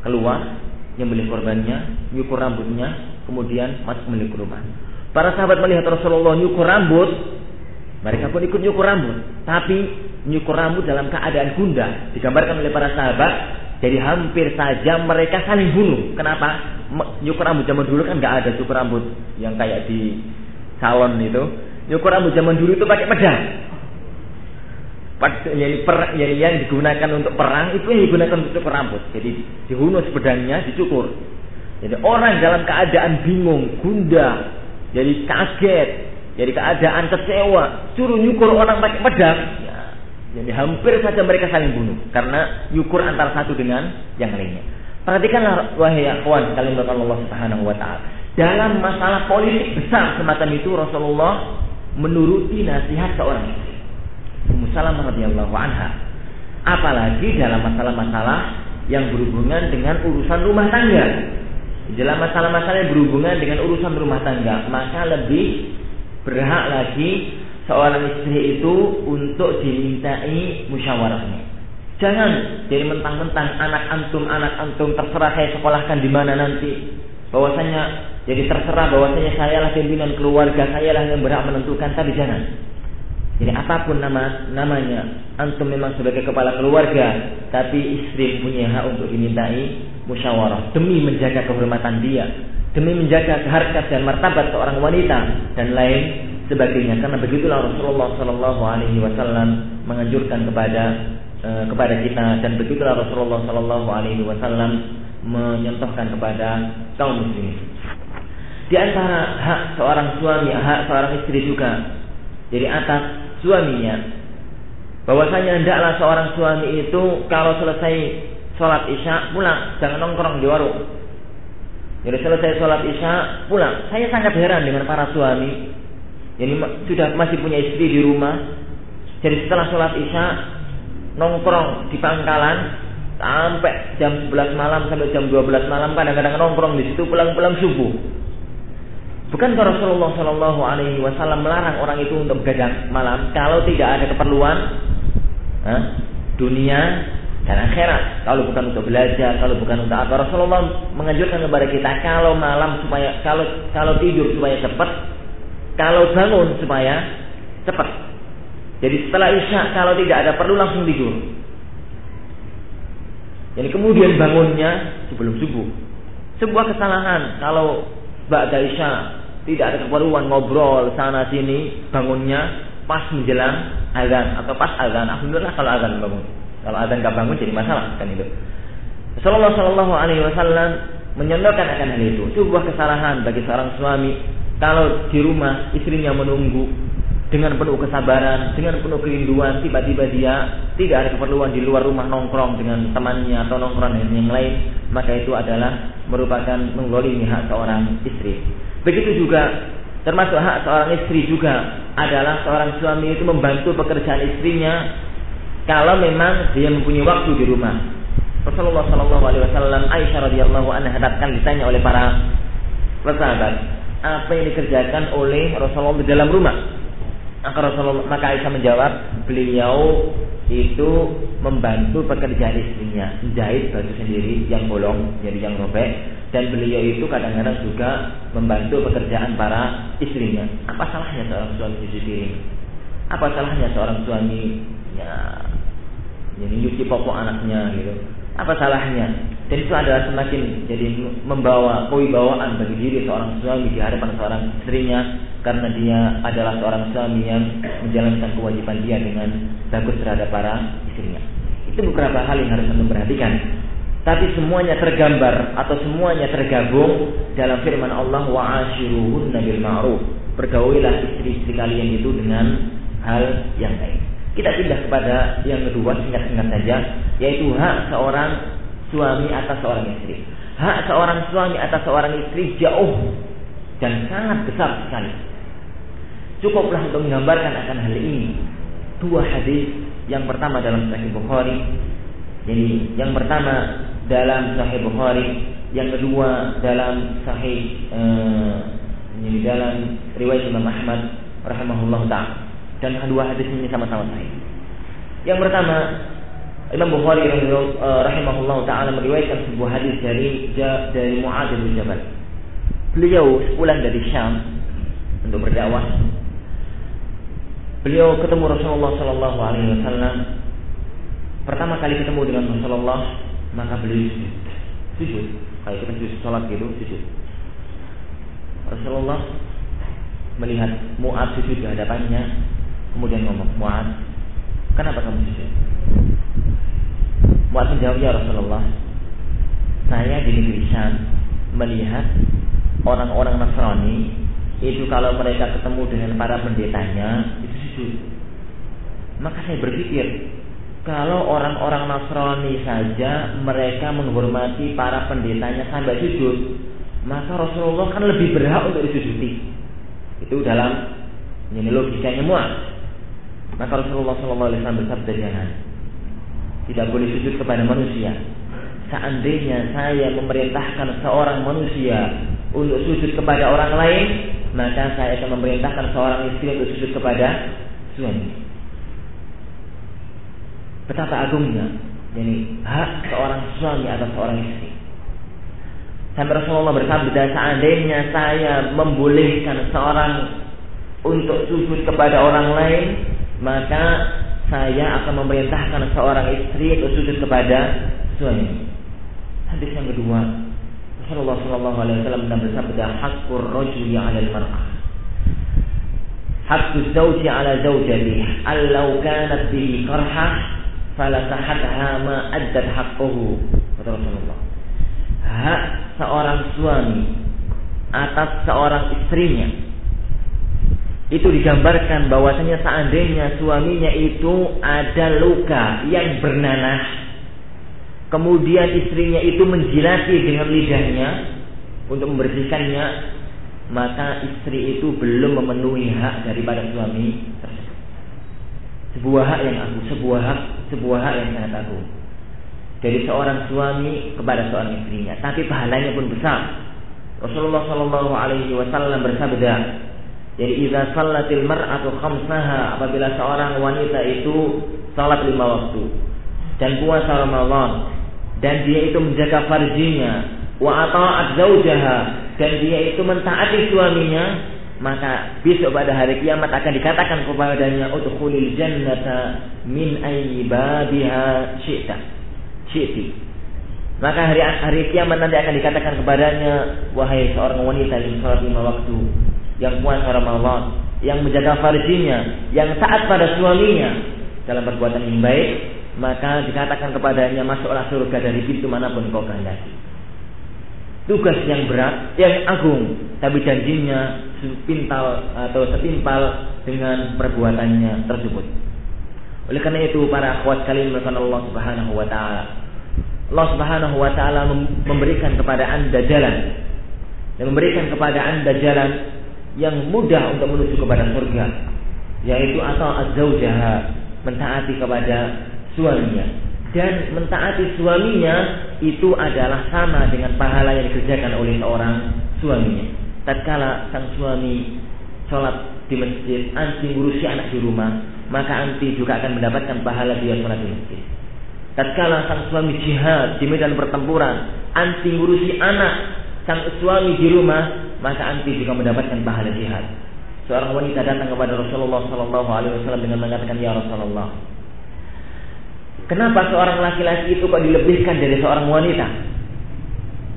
Keluar, nyembelih korbannya, nyukur rambutnya, kemudian masuk ke rumah. Para sahabat melihat Rasulullah nyukur rambut, mereka pun ikut nyukur rambut. Tapi nyukur rambut dalam keadaan gundah. Digambarkan oleh para sahabat, jadi hampir saja mereka saling bunuh. Kenapa? Nyukur rambut zaman dulu kan nggak ada cukur rambut yang kayak di salon itu. Nyukur rambut zaman dulu itu pakai pedang. Yang, per, yang, yang digunakan untuk perang itu yang digunakan untuk cukur rambut. Jadi dihunus pedangnya, dicukur. Jadi orang dalam keadaan bingung, gundah, jadi kaget, jadi keadaan kecewa, suruh nyukur orang pakai pedang. Ya, jadi hampir saja mereka saling bunuh karena nyukur antara satu dengan yang lainnya. Perhatikanlah wahai akhwan kalian Allah Subhanahu wa taala. dalam masalah politik besar semacam itu Rasulullah menuruti nasihat seorang istri. Ummu Salamah radhiyallahu anha. Apalagi dalam masalah-masalah yang berhubungan dengan urusan rumah tangga. Dalam masalah-masalah yang berhubungan dengan urusan rumah tangga, maka lebih berhak lagi seorang istri itu untuk dimintai musyawarahnya. Jangan jadi mentang-mentang anak antum, anak antum terserah saya sekolahkan di mana nanti. Bahwasanya jadi terserah bahwasanya saya lah pimpinan keluarga, saya lah yang berhak menentukan, tapi jangan. Jadi apa pun nama namanya, antum memang sebagai kepala keluarga, tapi istri punya hak untuk dimintai musyawarah demi menjaga kehormatan dia, demi menjaga harkat dan martabat seorang wanita dan lain sebagainya. Karena begitulah Rasulullah Shallallahu Alaihi Wasallam menganjurkan kepada uh, kepada kita dan begitulah Rasulullah Shallallahu Alaihi Wasallam menyontohkan kepada kaum muslimin. Di antara hak seorang suami, hak seorang istri juga. Jadi atas suaminya. Bahwasanya hendaklah seorang suami itu kalau selesai sholat isya pulang, jangan nongkrong di warung. Jadi selesai sholat isya pulang. Saya sangat heran dengan para suami. Jadi sudah masih punya istri di rumah. Jadi setelah sholat isya nongkrong di pangkalan sampai jam 11 malam sampai jam 12 malam kadang-kadang nongkrong di situ pulang-pulang subuh. Bukankah Rasulullah Shallallahu Alaihi Wasallam melarang orang itu untuk begadang malam kalau tidak ada keperluan dunia dan akhirat? Kalau bukan untuk belajar, kalau bukan untuk apa? Rasulullah menganjurkan kepada kita kalau malam supaya kalau kalau tidur supaya cepat, kalau bangun supaya cepat. Jadi setelah isya kalau tidak ada perlu langsung tidur. Jadi kemudian bangunnya sebelum subuh. Sebuah kesalahan kalau Ba'da Isya tidak ada keperluan ngobrol sana sini, bangunnya pas menjelang azan atau pas azan. Alhamdulillah kalau azan bangun. Kalau azan nggak bangun jadi masalah kan itu. Rasulullah Shallallahu Alaihi Wasallam menyondokkan akan hal itu. Itu sebuah kesalahan bagi seorang suami kalau di rumah istrinya menunggu dengan penuh kesabaran, dengan penuh kerinduan, tiba-tiba dia tidak ada keperluan di luar rumah nongkrong dengan temannya atau nongkrong dengan yang lain, maka itu adalah merupakan menggolimi hak seorang istri. Begitu juga termasuk hak seorang istri juga adalah seorang suami itu membantu pekerjaan istrinya kalau memang dia mempunyai waktu di rumah. Rasulullah Wasallam Aisyah radhiyallahu anha datang ditanya oleh para sahabat apa yang dikerjakan oleh Rasulullah di dalam rumah. Maka Rasulullah maka Aisyah menjawab beliau itu membantu pekerjaan istrinya menjahit baju sendiri yang bolong jadi yang robek dan beliau itu kadang-kadang juga membantu pekerjaan para istrinya. Apa salahnya seorang suami cuci piring? Apa salahnya seorang suami ya jadi nyuci popok anaknya gitu? Apa salahnya? Dan itu adalah semakin jadi membawa kewibawaan bagi diri seorang suami di hadapan seorang istrinya karena dia adalah seorang suami yang menjalankan kewajiban dia dengan bagus terhadap para istrinya. Itu beberapa hal yang harus kita perhatikan tapi semuanya tergambar atau semuanya tergabung dalam firman Allah wa ashiruhun nabil ma'ruf. Pergaulilah istri-istri kalian itu dengan hal yang baik. Kita pindah kepada yang kedua singkat-singkat saja yaitu hak seorang suami atas seorang istri. Hak seorang suami atas seorang istri jauh dan sangat besar sekali. Cukuplah untuk menggambarkan akan hal ini. Dua hadis yang pertama dalam Sahih Bukhari. Jadi yang pertama dalam Sahih Bukhari, yang kedua dalam Sahih eh, dalam riwayat Imam Ahmad rahimahullah taala. Dan kedua hadis ini sama-sama sahih. Yang pertama Imam Bukhari eh, rahimahullah taala meriwayatkan sebuah hadis dari dari Muadz bin Jabal. Beliau sepulang dari Syam untuk berdakwah. Beliau ketemu Rasulullah Shallallahu Alaihi Wasallam. Pertama kali ketemu dengan Rasulullah, maka beliau sujud. Sujud. Kayak kita sujud sholat gitu, sujud. Rasulullah melihat Mu'ad sujud di hadapannya, kemudian ngomong, Mu'ad, kenapa kamu sujud? Mu'ad menjawab, ya Rasulullah, saya di negeri Syam melihat orang-orang Nasrani itu kalau mereka ketemu dengan para pendetanya itu sujud. Maka saya berpikir, kalau orang-orang Nasrani saja mereka menghormati para pendetanya sampai sujud, maka Rasulullah kan lebih berhak untuk disujudi. Itu dalam ini logikanya muat. Maka Rasulullah SAW bersabda jangan. Tidak boleh sujud kepada manusia. Seandainya saya memerintahkan seorang manusia untuk sujud kepada orang lain, maka saya akan memerintahkan seorang istri untuk sujud kepada suami. Betapa agungnya, jadi hak seorang suami atas seorang istri. Sampai Rasulullah bersabda, seandainya saya membolehkan seorang untuk sujud kepada orang lain, maka saya akan memerintahkan seorang istri untuk sujud kepada suami. Hadis yang kedua, Rasulullah Shallallahu Alaihi Wasallam bersabda, "Hakkur rojuli al mar'ah." Hakku zawji ala zawjati, allau kanat bihi karhah, falasahatha ma addat hakkuhu. Kata Rasulullah. Hak seorang suami atas seorang istrinya itu digambarkan bahwasanya seandainya suaminya itu ada luka yang bernanah kemudian istrinya itu menjilati dengan lidahnya untuk membersihkannya maka istri itu belum memenuhi hak daripada suami sebuah hak yang agung sebuah hak sebuah hak yang sangat agung dari seorang suami kepada seorang istrinya. Tapi pahalanya pun besar. Rasulullah Shallallahu Alaihi Wasallam bersabda, jadi idza sallatil mar'atu khamsaha apabila seorang wanita itu salat lima waktu dan puasa Ramadan dan dia itu menjaga farjinya wa ata'at zaujaha dan dia itu mentaati suaminya maka besok pada hari kiamat akan dikatakan kepadanya udkhulil jannata min ayyi babiha syi'ta syi'ti. Maka hari hari kiamat nanti akan dikatakan kepadanya, wahai seorang wanita yang sholat lima waktu, yang puasa Ramadan, yang menjaga farjinya, yang taat pada suaminya dalam perbuatan yang baik, maka dikatakan kepadanya masuklah surga dari pintu mana pun kau kehendaki. Tugas yang berat, yang agung, tapi janjinya sepintal atau setimpal dengan perbuatannya tersebut. Oleh karena itu para akhwat kalian melakukan Allah Subhanahu wa taala Allah Subhanahu wa taala memberikan kepada Anda jalan dan memberikan kepada Anda jalan yang mudah untuk menuju kepada surga yaitu atau az-zaujaha mentaati kepada suaminya. Dan mentaati suaminya itu adalah sama dengan pahala yang dikerjakan oleh seorang suaminya. Tatkala sang suami sholat di masjid anti ngurusi anak di rumah maka anti juga akan mendapatkan pahala dia sholat di masjid. Tatkala sang suami jihad di medan pertempuran, anti ngurusi anak sang suami di rumah, maka anti juga mendapatkan pahala jihad. Seorang wanita datang kepada Rasulullah Sallallahu Alaihi Wasallam dengan mengatakan, Ya Rasulullah, kenapa seorang laki-laki itu kok dilebihkan dari seorang wanita?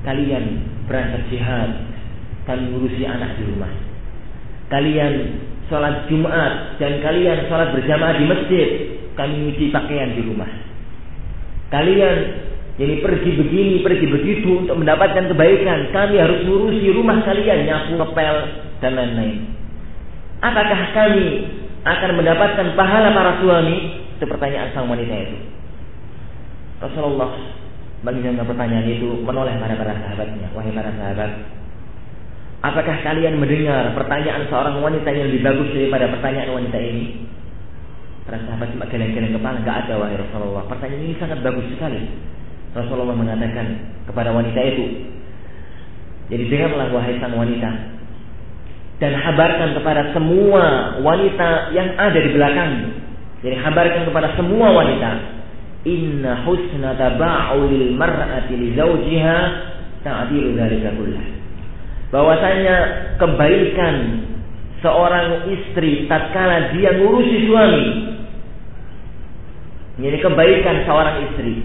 Kalian berangkat jihad, kami ngurusi anak di rumah. Kalian sholat Jumat dan kalian sholat berjamaah di masjid, kami nyuci pakaian di rumah. Kalian jadi pergi begini, pergi begitu untuk mendapatkan kebaikan. Kami harus ngurusi rumah kalian, nyapu, ngepel, dan lain-lain. Apakah kami akan mendapatkan pahala para suami? Itu pertanyaan sang wanita itu. Rasulullah mendengar pertanyaan itu menoleh pada para sahabatnya. Wahai para sahabat, apakah kalian mendengar pertanyaan seorang wanita yang lebih bagus daripada pertanyaan wanita ini? Para sahabat cuma geleng-geleng kepala, nggak ada wahai Rasulullah. Pertanyaan ini sangat bagus sekali. Rasulullah mengatakan kepada wanita itu, jadi dengarlah wahai sang wanita dan habarkan kepada semua wanita yang ada di belakang. Jadi habarkan kepada semua wanita, inna husna taba'ulil mar'ati li zawjiha ta'dilu dzalika kullah. Bahwasanya kebaikan seorang istri tatkala dia ngurusi suami ini kebaikan seorang istri.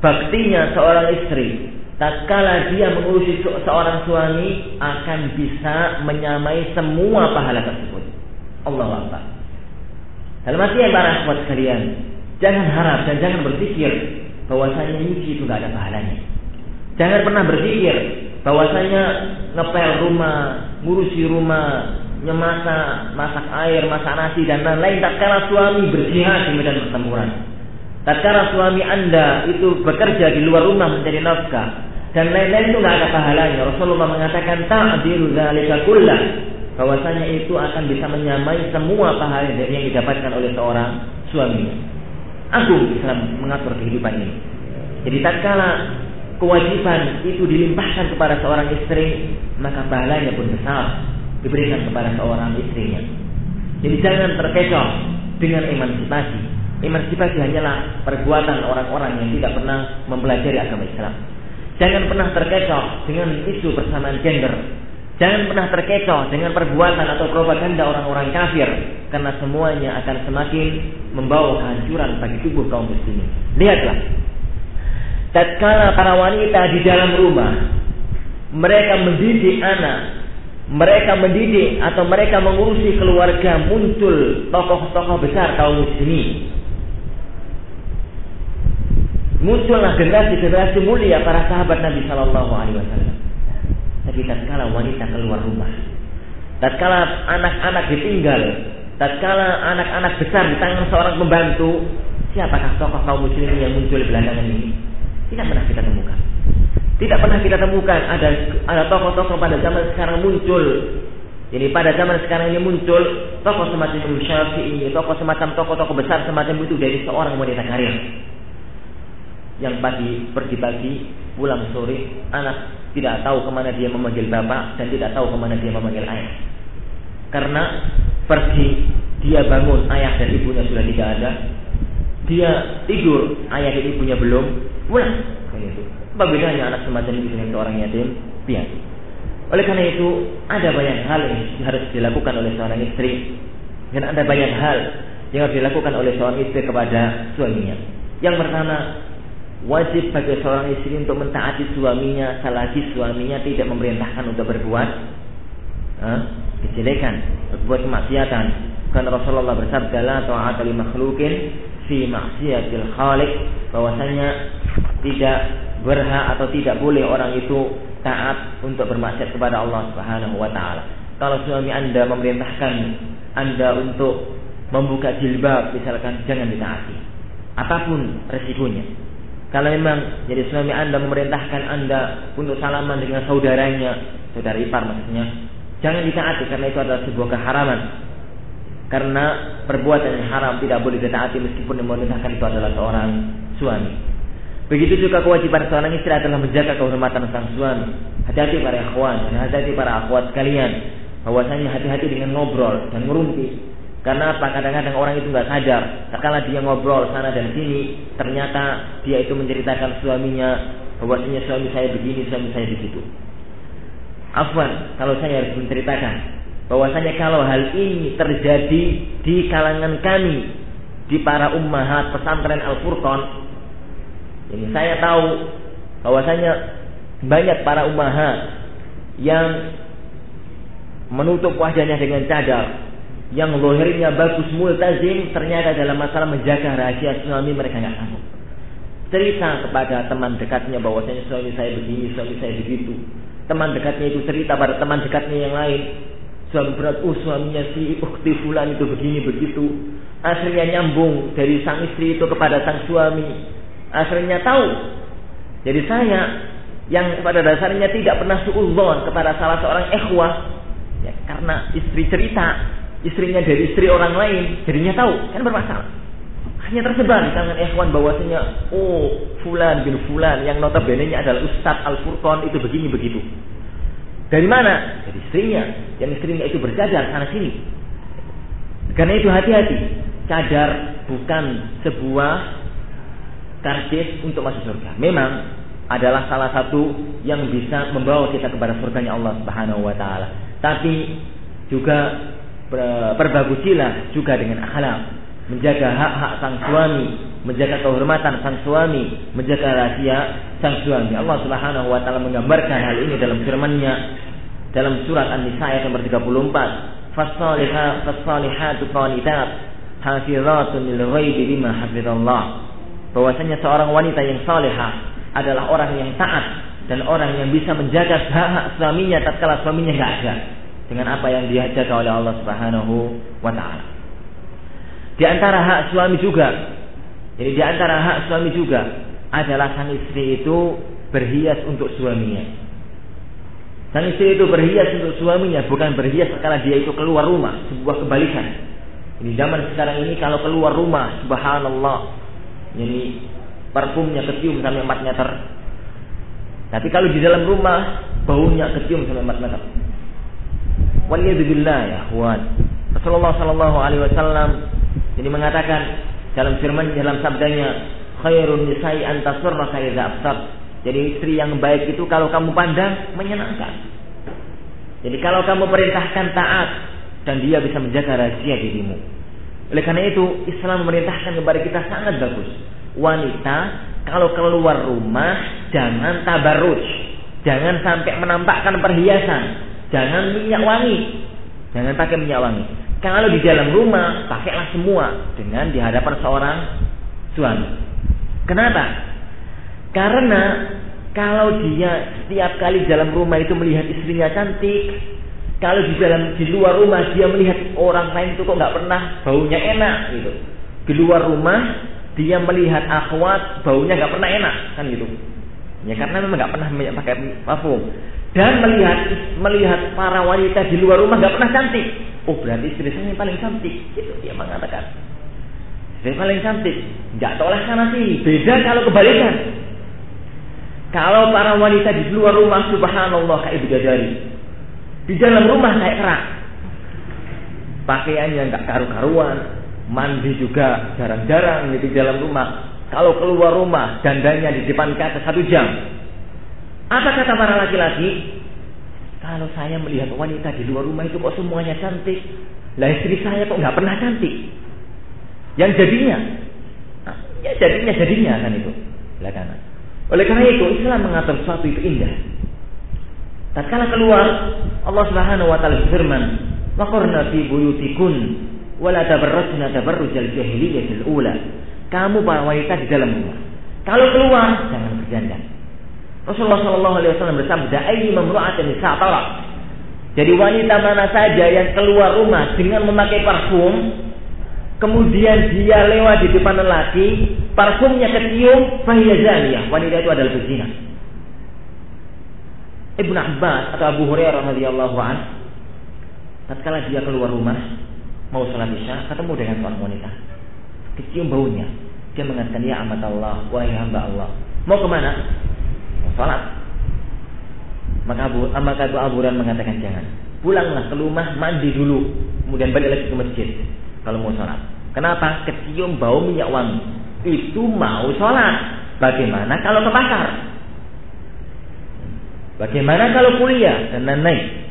Baktinya seorang istri. Tatkala dia mengurusi seorang suami akan bisa menyamai semua pahala tersebut. Allah Akbar. Dalam artian para sahabat sekalian, jangan harap dan jangan berpikir bahwasanya nyuci itu gak ada pahalanya. Jangan pernah berpikir bahwasanya ngepel rumah, ngurusi rumah, nyemasak, masak air, masak nasi dan lain-lain tak kalah suami berjihad di medan pertempuran. Tatkala suami Anda itu bekerja di luar rumah mencari nafkah dan lain-lain itu nggak ada pahalanya. Rasulullah mengatakan ta'dilu dzalika kullah bahwasanya itu akan bisa menyamai semua pahala yang didapatkan oleh seorang suami. Agung Islam mengatur kehidupan ini. Jadi tatkala kewajiban itu dilimpahkan kepada seorang istri, maka pahalanya pun besar diberikan kepada seorang istrinya. Jadi jangan terkecoh dengan emansipasi. Emansipasi hanyalah perbuatan orang-orang yang tidak pernah mempelajari agama Islam. Jangan pernah terkecoh dengan isu persamaan gender. Jangan pernah terkecoh dengan perbuatan atau propaganda orang-orang kafir karena semuanya akan semakin membawa kehancuran bagi tubuh kaum muslimin. Lihatlah. Tatkala para wanita di dalam rumah mereka mendidik anak, mereka mendidik atau mereka mengurusi keluarga muncul tokoh-tokoh besar kaum muslimin muncullah generasi-generasi mulia para sahabat Nabi Shallallahu Alaihi Wasallam. Tapi tatkala wanita keluar rumah, tatkala anak-anak ditinggal, tatkala anak-anak besar di tangan seorang pembantu, siapakah tokoh kaum muslimin yang muncul belakangan ini? Tidak pernah kita temukan. Tidak pernah kita temukan ada ada tokoh-tokoh pada zaman sekarang muncul. Jadi pada zaman sekarang ini muncul tokoh semacam Syafi'i, tokoh semacam tokoh-tokoh besar semacam itu dari seorang wanita karir yang pagi pergi pagi pulang sore anak tidak tahu ke mana dia memanggil bapak dan tidak tahu ke mana dia memanggil ayah. Karena pergi dia bangun ayah dan ibunya sudah tidak ada. Dia tidur ayah dan ibunya belum pulang. Itu apa bedanya anak semacam itu dengan seorang yatim? Piatu oleh karena itu ada banyak hal yang harus dilakukan oleh seorang istri. Dan ada banyak hal yang harus dilakukan oleh seorang istri kepada suaminya. Yang pertama wajib bagi seorang istri untuk mentaati suaminya selagi suaminya tidak memerintahkan untuk berbuat eh, kejelekan, berbuat kemaksiatan. Karena Rasulullah bersabda la ta'ata li makhluqin fi maksiatil khaliq bahwasanya tidak berhak atau tidak boleh orang itu taat untuk bermaksiat kepada Allah Subhanahu wa taala. Kalau suami Anda memerintahkan Anda untuk membuka jilbab misalkan jangan ditaati. Apa pun resikonya. Kalau memang jadi suami Anda memerintahkan Anda untuk salaman dengan saudaranya, saudara ipar maksudnya, jangan ditaati karena itu adalah sebuah keharaman. Karena perbuatan yang haram tidak boleh ditaati meskipun yang memerintahkan itu adalah seorang suami. Begitu juga kewajiban seorang istri adalah menjaga kehormatan sang suami. Hati-hati para ikhwan dan hati-hati para akhwat sekalian. Bahwasanya hati-hati dengan ngobrol dan ngerumpi karena apa? Kadang-kadang orang itu nggak sadar. Sekala dia ngobrol sana dan sini, ternyata dia itu menceritakan suaminya bahwasanya suami saya begini, suami saya begitu. Afwan, kalau saya harus menceritakan bahwasanya kalau hal ini terjadi di kalangan kami di para ummahat pesantren Al Furqan, ini saya tahu bahwasanya banyak para ummahat yang menutup wajahnya dengan cadar yang lohirnya bagus multazim ternyata dalam masalah menjaga rahasia suami mereka nggak sanggup. Cerita kepada teman dekatnya bahwasanya suami saya begini, suami saya begitu. Teman dekatnya itu cerita pada teman dekatnya yang lain. Suami berat, oh suaminya si ukti fulan itu begini begitu. Akhirnya nyambung dari sang istri itu kepada sang suami. Akhirnya tahu. Jadi saya yang pada dasarnya tidak pernah suudzon kepada salah seorang ikhwah ya, karena istri cerita istrinya dari istri orang lain, jadinya tahu, kan bermasalah. Hanya tersebar di tangan ikhwan bahwasanya oh fulan bin fulan yang notabene-nya adalah Ustadz Al-Furqan itu begini begitu. Dari mana? Dari istrinya. Yang istrinya itu bercadar sana sini. Karena itu hati-hati. Cadar bukan sebuah karcis untuk masuk surga. Memang adalah salah satu yang bisa membawa kita kepada surganya Allah Subhanahu wa taala. Tapi juga perbagusilah juga dengan akhlak. Menjaga hak-hak sang suami menjaga kehormatan sang suami menjaga rahasia sang suami. Allah Subhanahu wa taala menggambarkan hal ini dalam firman-Nya dalam surat An-Nisa ayat nomor 34 fasalihat fasalihatu qanitat hafizatun lil ghaibi bima hafizallah. Bahwasanya seorang wanita yang salihah adalah orang yang taat dan orang yang bisa menjaga hak-hak suaminya tatkala suaminya enggak ada dengan apa yang diajarkan oleh Allah Subhanahu wa taala. Di antara hak suami juga, jadi di antara hak suami juga adalah sang istri itu berhias untuk suaminya. Sang istri itu berhias untuk suaminya, bukan berhias karena dia itu keluar rumah, sebuah kebalikan. Di zaman sekarang ini kalau keluar rumah, subhanallah, jadi parfumnya kecium sampai 4 meter. Tapi kalau di dalam rumah, baunya kecium sampai 4 meter. Waliyadzubillah ya, Wan. Rasulullah Shallallahu Alaihi Wasallam ini mengatakan dalam firman dalam sabdanya, khairun nisai antasurra idza absar. Jadi istri yang baik itu kalau kamu pandang menyenangkan. Jadi kalau kamu perintahkan taat dan dia bisa menjaga rahasia dirimu. Oleh karena itu Islam memerintahkan kepada kita sangat bagus. Wanita kalau keluar rumah jangan tabarruj. Jangan sampai menampakkan perhiasan. Jangan minyak wangi. Jangan pakai minyak wangi. Kalau di dalam rumah pakailah semua dengan di hadapan seorang suami. Kenapa? Karena kalau dia setiap kali dalam rumah itu melihat istrinya cantik, kalau di dalam di luar rumah dia melihat orang lain itu kok nggak pernah baunya enak gitu. Di luar rumah dia melihat akhwat baunya nggak pernah enak kan gitu. Ya karena memang nggak pernah pakai parfum. Dan melihat melihat para wanita di luar rumah nggak pernah cantik. Oh berarti istri saya yang paling cantik. Itu dia mengatakan. Istri paling cantik. Nggak tolak sana sih. Beda kalau kebalikan. Kalau para wanita di luar rumah subhanallah kayak bidadari. Di dalam rumah kayak kerak. Pakaiannya nggak karu-karuan, mandi juga jarang-jarang di dalam rumah. Kalau keluar rumah, dandanya di depan kaca satu jam. Apa kata para laki-laki? Kalau saya melihat wanita di luar rumah itu kok semuanya cantik, lah istri saya kok nggak pernah cantik. Yang jadinya, nah, ya jadinya jadinya kan itu, belakangan. Oleh karena itu Islam mengatur sesuatu itu indah. Tatkala keluar Allah Subhanahu wa taala berfirman, "Waqarna fi buyutikun wa la tabarrajna tabarrujal jahiliyatil ula." Kamu para wanita di dalam rumah. Kalau keluar jangan berdandan. Rasulullah Shallallahu alaihi wasallam bersabda, "Ayyi mamra'atin sa'talaq." Jadi wanita mana saja yang keluar rumah dengan memakai parfum, kemudian dia lewat di depan lelaki, parfumnya kecium, fahiyah Wanita itu adalah berzina. Ibnu Abbas atau Abu Hurairah radhiyallahu an tatkala dia keluar rumah mau sholat isya ketemu dengan seorang wanita. Kecium baunya. Dia mengatakan ya amat Allah wahai hamba Allah. Mau ke mana sholat maka Abu maka Abu Abu mengatakan jangan pulanglah ke rumah mandi dulu kemudian balik lagi ke masjid kalau mau sholat. Kenapa? Kecium bau minyak wangi. Itu mau sholat. Bagaimana kalau ke pasar? Bagaimana kalau kuliah dan lain-lain?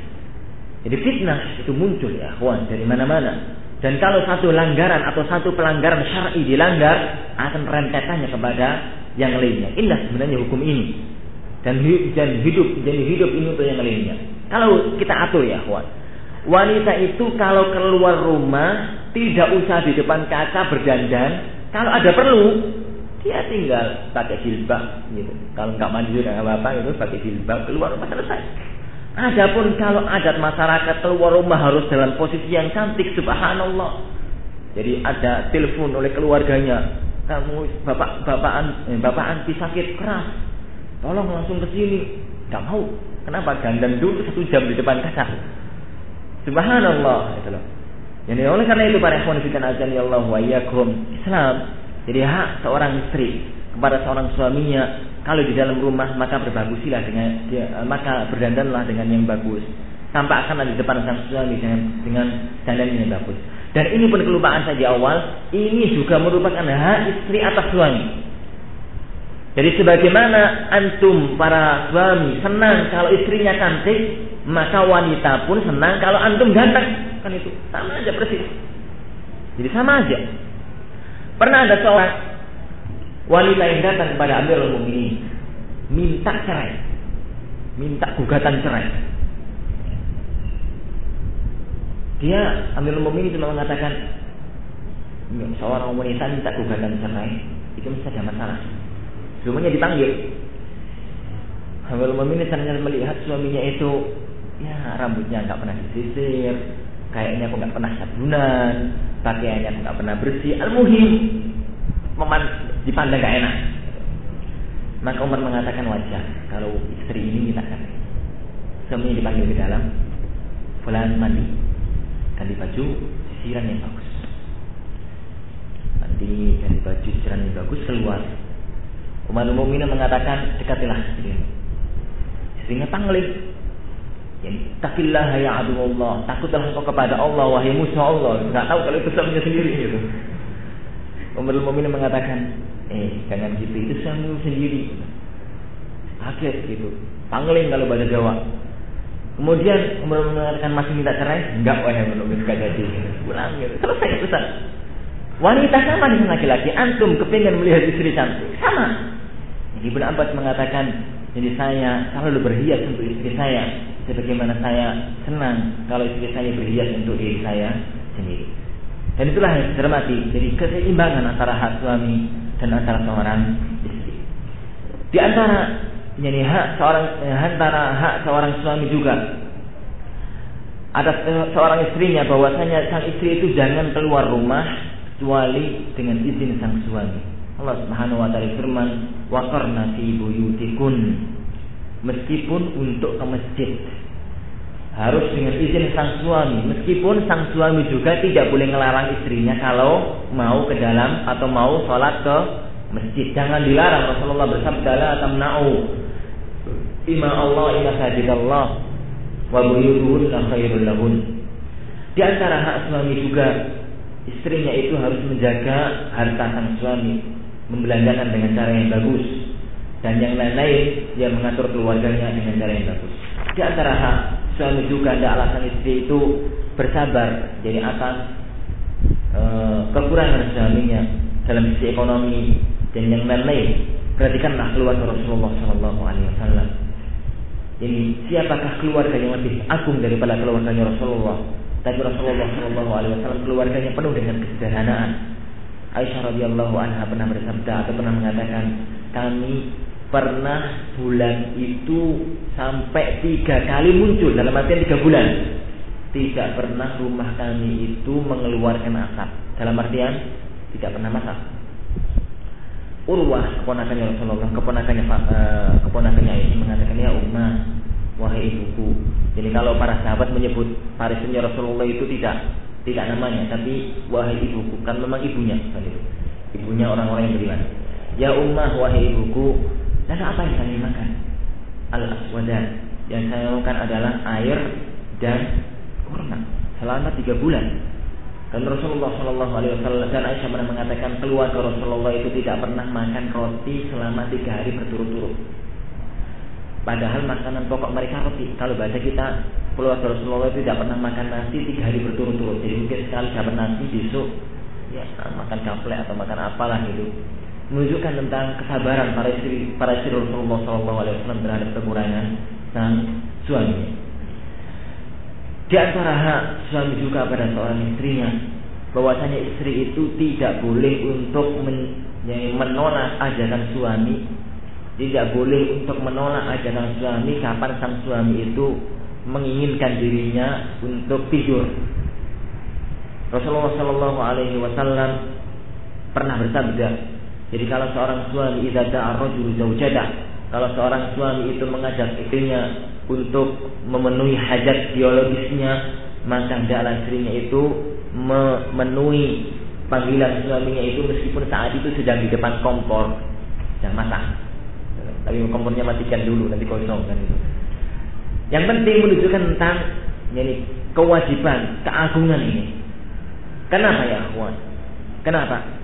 Jadi fitnah itu muncul ya, kawan dari mana-mana. Dan kalau satu langgaran atau satu pelanggaran syar'i dilanggar, akan rentetannya kepada yang lainnya. Inilah sebenarnya hukum ini. Dan, dan hidup jadi hidup ini untuk yang lainnya. Kalau kita atur ya, kawan. Wanita itu kalau keluar rumah tidak usah di depan kaca berdandan. Kalau ada perlu, dia tinggal pakai jilbab gitu. Kalau nggak mandi dengan apa itu pakai jilbab keluar rumah selesai. Adapun kalau adat masyarakat keluar rumah harus dalam posisi yang cantik, subhanallah. Jadi ada telepon oleh keluarganya, kamu bapak eh, bapak anti sakit keras, tolong langsung ke sini. Gak mau. Kenapa? Dandan dulu satu jam di depan kaca. Subhanallah, itu loh. Jadi oleh karena itu para ikhwan fillah azan Allah wa Islam jadi hak seorang istri kepada seorang suaminya kalau di dalam rumah maka berbagusilah dengan dia, maka berdandanlah dengan yang bagus tampakkanlah di depan sang suami dengan dengan dandan yang bagus dan ini pun kelupaan saja awal ini juga merupakan hak istri atas suami jadi sebagaimana antum para suami senang kalau istrinya cantik maka wanita pun senang kalau antum ganteng. Kan itu. Sama aja persis. Jadi sama aja. Pernah ada seorang wanita yang datang kepada Amirul Mukminin minta cerai minta gugatan cerai. Dia Amirul Mukminin cuma mengatakan seorang wanita minta gugatan cerai itu mesti ada masalah sebelumnya dipanggil Amirul Mukminin ternyata melihat suaminya itu ya rambutnya nggak pernah disisir kayaknya aku nggak pernah sabunan, pakaiannya nggak pernah bersih. Al-muhim, dipandang gak enak. Maka Umar mengatakan wajar kalau istri ini minta cerai. Suaminya dipanggil ke dalam, Fulan mandi, ganti baju, sisiran yang bagus. Mandi, ganti baju, sisiran yang bagus, keluar. Umar Mukminin mengatakan dekatilah istri. Istrinya panggil, Takillah ya Allah, takutlah engkau kepada Allah wahai musuh Allah. Enggak tahu kalau itu suaminya sendiri gitu. Umar Mukminin mengatakan, eh jangan gitu itu suamimu sendiri. Kaget gitu. Pangling kalau bahasa Jawa. Kemudian Umar mengatakan masih minta cerai? Enggak wahai Mukminin suka jadi. Pulang gitu. Selesai urusan. Wanita sama dengan laki-laki. Antum kepingin melihat istri cantik. Sama. Ibnu Abbas mengatakan, jadi saya selalu berhias untuk istri saya sebagaimana saya senang kalau istri saya berhias untuk diri saya sendiri. Dan itulah yang cermati. Jadi keseimbangan antara hak suami dan antara seorang istri. Di antara jadi hak seorang eh, antara hak seorang suami juga ada seorang istrinya bahwasanya sang istri itu jangan keluar rumah kecuali dengan izin sang suami. Allah Subhanahu wa taala firman, "Wa qarna fi buyutikun." Meskipun untuk ke masjid harus dengan izin sang suami. Meskipun sang suami juga tidak boleh melarang istrinya kalau mau ke dalam atau mau sholat ke masjid. Jangan dilarang. Rasulullah bersabda la tamna'u ima Allah ila sajidallah wa buyutuhunna khairul lahun. Di antara hak suami juga istrinya itu harus menjaga harta sang suami membelanjakan dengan cara yang bagus. Dan yang lain-lain dia mengatur keluarganya dengan cara yang bagus. Di antara hak suami juga ada alasan istri itu bersabar jadi atas e, kekurangan suaminya dalam sisi ekonomi dan yang lain-lain. Perhatikanlah keluarga Rasulullah Shallallahu Alaihi Wasallam. Ini siapakah keluarga yang lebih agung daripada keluarganya Rasulullah? Tapi Rasulullah Shallallahu Alaihi Wasallam keluarganya penuh dengan kesederhanaan Aisyah radhiyallahu anha pernah bersabda atau pernah mengatakan kami pernah bulan itu sampai tiga kali muncul dalam artian tiga bulan. Tidak pernah rumah kami itu mengeluarkan asap. Dalam artian tidak pernah masak. Urwah keponakannya Rasulullah keponakannya uh, keponakannya ini mengatakan ya Ummah wahai ibuku. Jadi kalau para sahabat menyebut parisannya Rasulullah itu tidak tidak namanya tapi wahai ibuku kan memang ibunya ibunya orang-orang yang beriman ya Ummah wahai ibuku dan apa yang kami makan? Al-aswadan. Yang saya makan adalah air dan kurma selama tiga bulan. Dan Rasulullah Shallallahu Alaihi Wasallam dan Aisyah pernah mengatakan keluarga Rasulullah itu tidak pernah makan roti selama tiga hari berturut-turut. Padahal makanan pokok mereka roti. Kalau baca kita keluarga Rasulullah itu tidak pernah makan nasi tiga hari berturut-turut. Jadi mungkin sekali dapat nasi besok ya makan kaplek atau makan apalah itu menunjukkan tentang kesabaran para istri para istri Rasulullah SAW terhadap kekurangan sang suami. Di antara hak suami juga pada seorang istrinya, bahwasanya istri itu tidak boleh untuk men, menolak ajaran suami, tidak boleh untuk menolak ajaran suami kapan sang suami itu menginginkan dirinya untuk tidur. Rasulullah Shallallahu Alaihi Wasallam pernah bersabda, jadi kalau seorang suami idza da'a rajulu zawjada, kalau seorang suami itu mengajak istrinya untuk memenuhi hajat biologisnya, maka hendaklah istrinya itu memenuhi panggilan suaminya itu meskipun saat itu sedang di depan kompor dan masak. Tapi kompornya matikan dulu nanti kosong kan itu. Yang penting menunjukkan tentang yani, kewajiban, keagungan ini. Kenapa ya, Akhwan? Kenapa?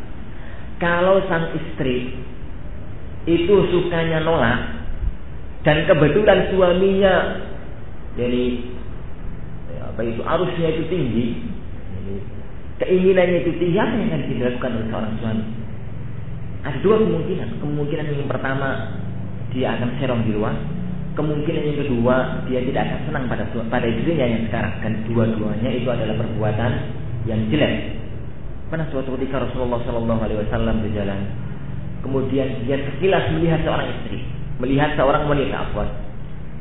kalau sang istri itu sukanya nolak dan kebetulan suaminya jadi ya, apa itu arusnya itu tinggi keinginannya itu tinggi apa yang akan dilakukan oleh seorang suami ada dua kemungkinan kemungkinan yang pertama dia akan serong di luar kemungkinan yang kedua dia tidak akan senang pada pada istrinya yang sekarang dan dua-duanya itu adalah perbuatan yang jelek Pernah suatu ketika Rasulullah Shallallahu Alaihi Wasallam berjalan, kemudian dia sekilas melihat seorang istri, melihat seorang wanita apa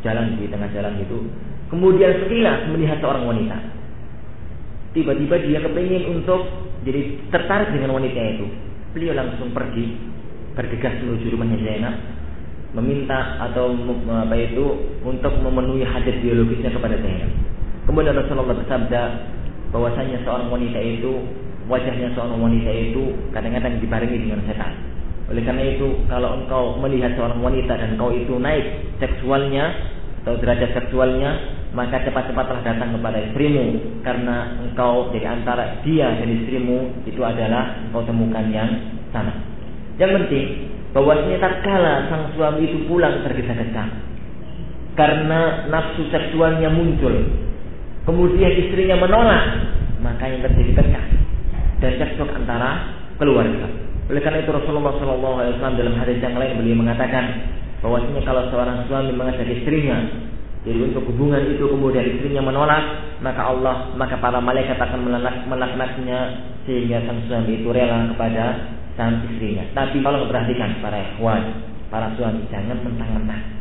jalan di tengah jalan itu, kemudian sekilas melihat seorang wanita. Tiba-tiba dia kepingin untuk jadi tertarik dengan wanita itu. Beliau langsung pergi, bergegas menuju rumahnya Zainab. Meminta atau apa itu untuk memenuhi hajat biologisnya kepada saya. Kemudian Rasulullah bersabda bahwasanya seorang wanita itu wajahnya seorang wanita itu kadang-kadang dibarengi dengan setan. Oleh karena itu, kalau engkau melihat seorang wanita dan engkau itu naik seksualnya atau derajat seksualnya, maka cepat-cepatlah datang kepada istrimu karena engkau jadi antara dia dan istrimu itu adalah engkau temukan yang sama. Yang penting bahwasanya tatkala sang suami itu pulang tergesa-gesa. Karena nafsu seksualnya muncul, kemudian istrinya menolak, maka yang terjadi pecah. Dan cekcok antara keluarga. Oleh karena itu Rasulullah SAW dalam hadis yang lain beliau mengatakan bahwasanya kalau seorang suami mengajak istrinya jadi untuk hubungan itu kemudian istrinya menolak, maka Allah, maka para malaikat akan melaknatnya sehingga sang suami itu rela kepada sang istrinya. Tapi kalau perhatikan para ikhwan, para suami jangan mentang-mentang.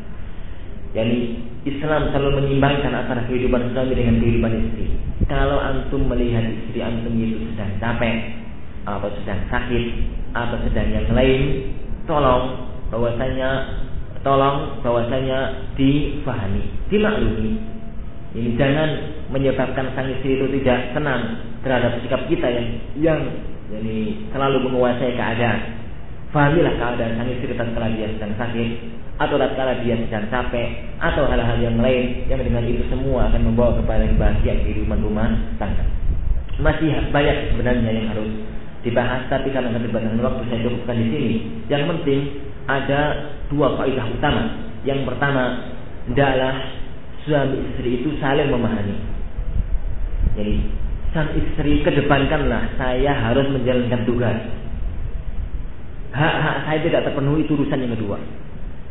Jadi Islam selalu menyimbangkan antara kehidupan suami dengan kehidupan istri. Kalau antum melihat istri antum itu sedang capek atau sedang sakit atau sedang yang lain, tolong bahwasanya tolong bahwasanya difahami, dimaklumi. Ini jangan menyebabkan sang istri itu tidak senang terhadap sikap kita yang yang jadi selalu menguasai keadaan. Fahamilah keadaan sang istri tatkala dia sedang sakit atau tatkala dia sedang capek atau hal-hal yang lain yang dengan itu semua akan membawa kepada kebahagiaan kehidupan rumah tangga. Masih banyak sebenarnya yang harus dibahas tapi karena keterbatasan waktu saya cukupkan di sini. Yang penting ada dua kaidah utama. Yang pertama adalah suami istri itu saling memahami. Jadi sang istri kedepankanlah saya harus menjalankan tugas. Hak-hak saya tidak terpenuhi itu urusan yang kedua.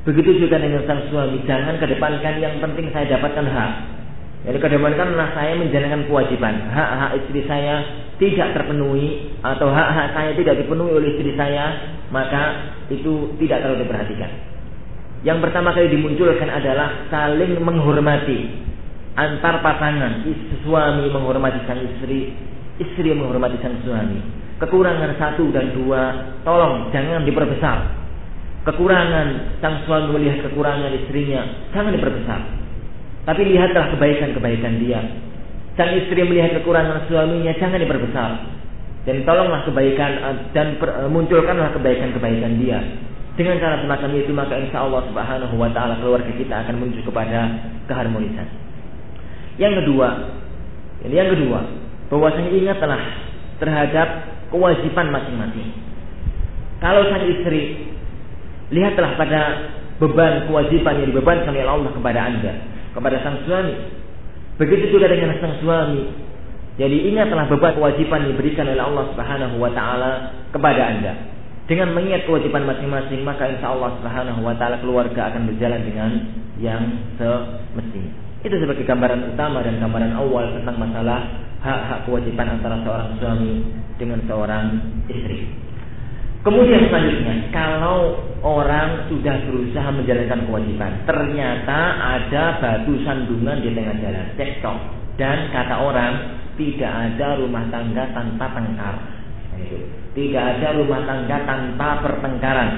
Begitu juga dengan sang suami, jangan kedepankan yang penting saya dapatkan hak. Jadi kedepankanlah saya menjalankan kewajiban. Hak-hak istri saya tidak terpenuhi atau hak-hak saya tidak dipenuhi oleh istri saya, maka itu tidak terlalu diperhatikan. Yang pertama kali dimunculkan adalah saling menghormati antar pasangan, suami menghormati sang istri, istri menghormati sang suami. Kekurangan satu dan dua, tolong jangan diperbesar. Kekurangan sang suami melihat kekurangan istrinya, jangan diperbesar tapi lihatlah kebaikan-kebaikan dia. Sang istri melihat kekurangan suaminya jangan diperbesar. Dan tolonglah kebaikan eh, dan eh, munculkanlah kebaikan-kebaikan dia. Dengan cara semacam itu maka insya Allah subhanahu wa ta'ala keluarga kita akan menuju kepada keharmonisan. Yang kedua, yang kedua, bahwasanya ingatlah terhadap kewajiban masing-masing. Kalau sang istri, lihatlah pada beban kewajiban yang dibebankan oleh Allah kepada anda kepada sang suami. Begitu juga dengan sang suami. Jadi ingatlah beban kewajiban yang diberikan oleh Allah Subhanahu wa taala kepada Anda. Dengan mengingat kewajiban masing-masing, maka insya Allah Subhanahu wa taala keluarga akan berjalan dengan yang semestinya. Itu sebagai gambaran utama dan gambaran awal tentang masalah hak-hak kewajiban antara seorang suami dengan seorang istri. Kemudian selanjutnya, kalau orang sudah berusaha menjalankan kewajiban, ternyata ada batu sandungan di tengah jalan, cekcok, dan kata orang tidak ada rumah tangga tanpa tengkar. Tidak ada rumah tangga tanpa pertengkaran.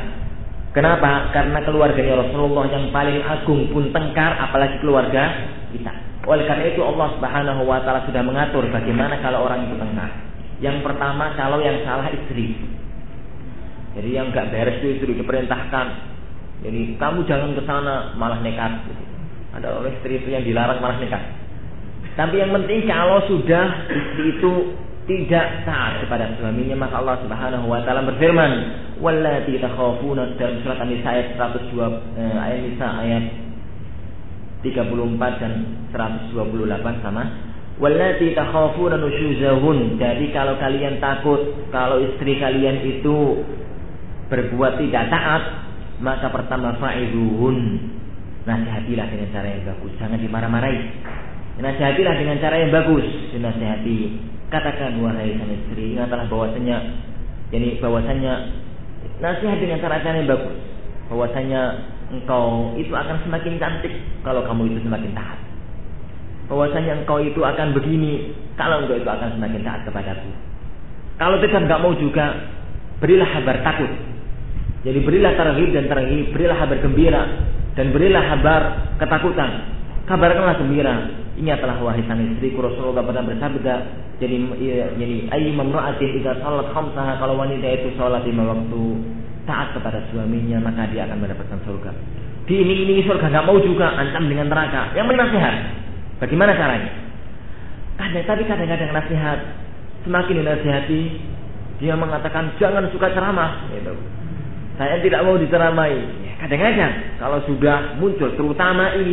Kenapa? Karena keluarganya Rasulullah yang paling agung pun tengkar, apalagi keluarga kita. Oleh karena itu Allah Subhanahu wa taala sudah mengatur bagaimana kalau orang itu tengkar. Yang pertama kalau yang salah istri. Jadi yang nggak beres itu istri diperintahkan. Jadi kamu jangan ke sana malah nekat. Gitu. Ada orang istri itu yang dilarang malah nekat. Tapi yang penting kalau sudah istri itu tidak taat kepada suaminya maka Allah Subhanahu wa taala berfirman wallati takhafuna dalam surat An-Nisa ayat 102 eh, ayat Nisa ayat 34 dan 128 sama wallati takhafuna nusyuzahun jadi kalau kalian takut kalau istri kalian itu berbuat tidak taat, maka pertama fa'iduhun. Nasihatilah dengan cara yang bagus, jangan dimarah-marahi. Nasihatilah dengan cara yang bagus, dinasihati. Katakan wahai sang istri, ingatlah bahwasanya jadi bahwasanya nasihat dengan cara-cara yang bagus. Bahwasanya engkau itu akan semakin cantik kalau kamu itu semakin taat. Bahwasanya engkau itu akan begini kalau engkau itu akan semakin taat kepadaku. Kalau tidak nggak mau juga, berilah kabar takut Jadi berilah tarhib dan tarhib, berilah kabar gembira dan berilah kabar ketakutan. Kabarkanlah gembira. Ini adalah wahai sang istri Rasulullah pernah bersabda jadi ya, jadi ayi mamra'atin idza salat khamsaha kalau wanita itu salat lima waktu taat kepada suaminya maka dia akan mendapatkan surga. Di ini ini surga nggak mau juga ancam dengan neraka. Yang menasihat. Bagaimana caranya? Kadang tapi kadang-kadang nasihat semakin dinasihati dia mengatakan jangan suka ceramah gitu. Saya tidak mau diceramai. Kadang-kadang kalau sudah muncul terutama ini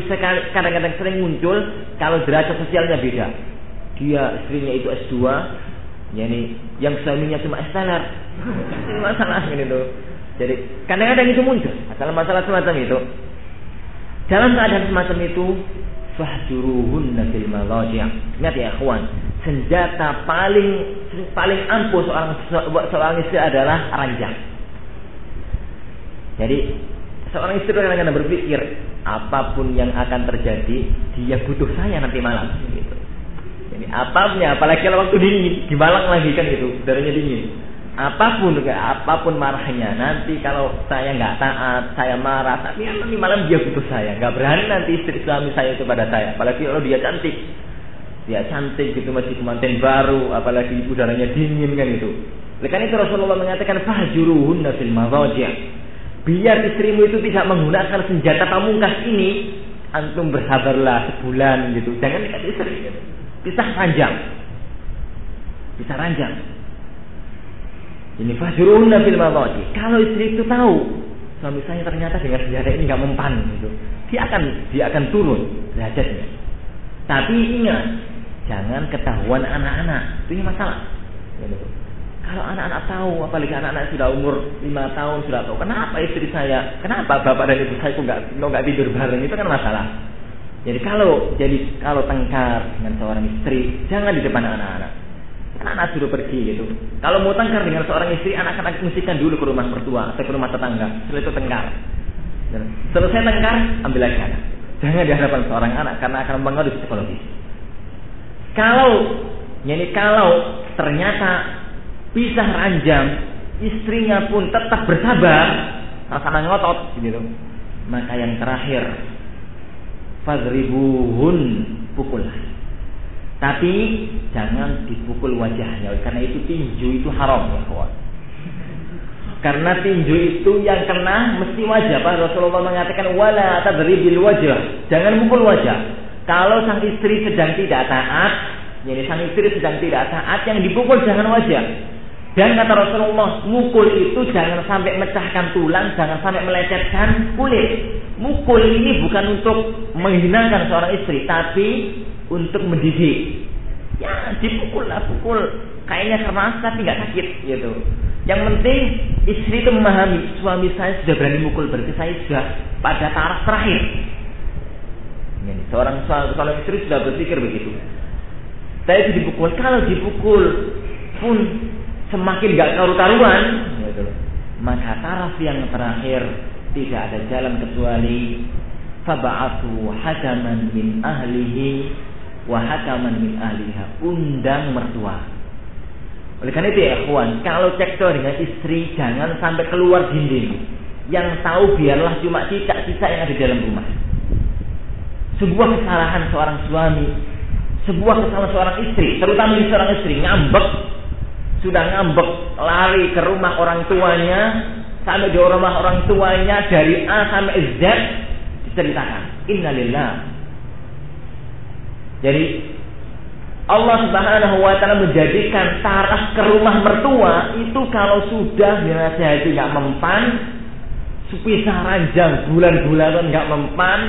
kadang-kadang sering muncul kalau derajat sosialnya beda. Dia istrinya itu S2, yani yang suaminya cuma S Ini masalah ini tuh. Jadi kadang-kadang itu muncul masalah-masalah semacam itu. Dalam keadaan semacam itu, fahjuruhunna fil madaji'. Ingat ya, ikhwan, senjata paling paling ampuh seorang seorang istri adalah ranjang. Jadi seorang istri kadang-kadang berpikir apa pun yang akan terjadi dia butuh saya nanti malam. Gitu. Jadi apa pun apalagi kalau waktu dingin di Malang lagi kan gitu, udaranya dingin. Apa pun apa pun marahnya nanti kalau saya nggak taat, saya marah, tapi nanti malam dia butuh saya, nggak berani nanti istri suami saya itu pada saya, apalagi kalau dia cantik, dia cantik gitu masih kemanten baru apalagi udaranya dingin kan itu oleh itu Rasulullah mengatakan fahjuruhunna fil madhaji' biar istrimu itu tidak menggunakan senjata pamungkas ini antum bersabarlah sebulan gitu. Jangan dekat istri gitu. pisah ranjang. Pisah ranjang. Ini fahjuruhunna fil madhaji' kalau istri itu tahu suami saya ternyata dengan senjata ini nggak mempan gitu. Dia akan dia akan turun derajatnya. Tapi ingat Jangan ketahuan anak-anak. Itu masalah. Kalau anak-anak tahu, apalagi anak-anak sudah umur lima tahun sudah tahu, kenapa istri saya, kenapa bapak dan ibu saya kok nggak nggak tidur bareng itu kan masalah. Jadi kalau jadi kalau tengkar dengan seorang istri, jangan di depan anak-anak. Anak-anak sudah pergi gitu. Kalau mau tengkar dengan seorang istri, anak-anak mestikan dulu ke rumah mertua atau ke rumah tetangga. Setelah itu tengkar. Selesai tengkar, ambil lagi anak. Jangan di hadapan seorang anak karena akan mempengaruhi psikologis. Kalau jadi kalau ternyata pisah ranjang, istrinya pun tetap bersabar, karena ngotot gitu. Maka yang terakhir fadribuhun pukullah. Tapi jangan dipukul wajahnya karena itu tinju itu haram ya kawan. Karena tinju itu yang kena mesti wajah. Pak Rasulullah mengatakan wala tadribil wajah. Jangan pukul wajah. Kalau sang istri sedang tidak taat, jadi sang istri sedang tidak taat, yang dipukul jangan wajah. Dan kata Rasulullah, mukul itu jangan sampai mecahkan tulang, jangan sampai melecetkan kulit. Mukul ini bukan untuk menghinakan seorang istri, tapi untuk mendidik. Ya, dipukul lah, pukul. Kayaknya keras tapi nggak sakit, gitu. Yang penting istri itu memahami suami saya sudah berani mukul berarti saya sudah pada taraf terakhir. Ini, seorang kalau istri sudah berpikir begitu. Saya itu dipukul. Kalau dipukul pun semakin gak karu-karuan, gitu. maka taraf yang terakhir tidak ada jalan kecuali faba'atu hakaman min ahlihi wa hakaman min ahliha. Undang mertua. Oleh karena itu ya kawan, kalau cekcok dengan istri jangan sampai keluar dinding. Yang tahu biarlah cuma cicak-cicak yang ada di dalam rumah sebuah kesalahan seorang suami, sebuah kesalahan seorang istri, terutama di seorang istri ngambek, sudah ngambek lari ke rumah orang tuanya, sampai di rumah orang tuanya dari A sampai Z diceritakan. Innalillah. Jadi Allah Subhanahu wa taala menjadikan taraf ke rumah mertua itu kalau sudah dinasihati nggak mempan, supisah ranjang bulan-bulanan nggak mempan,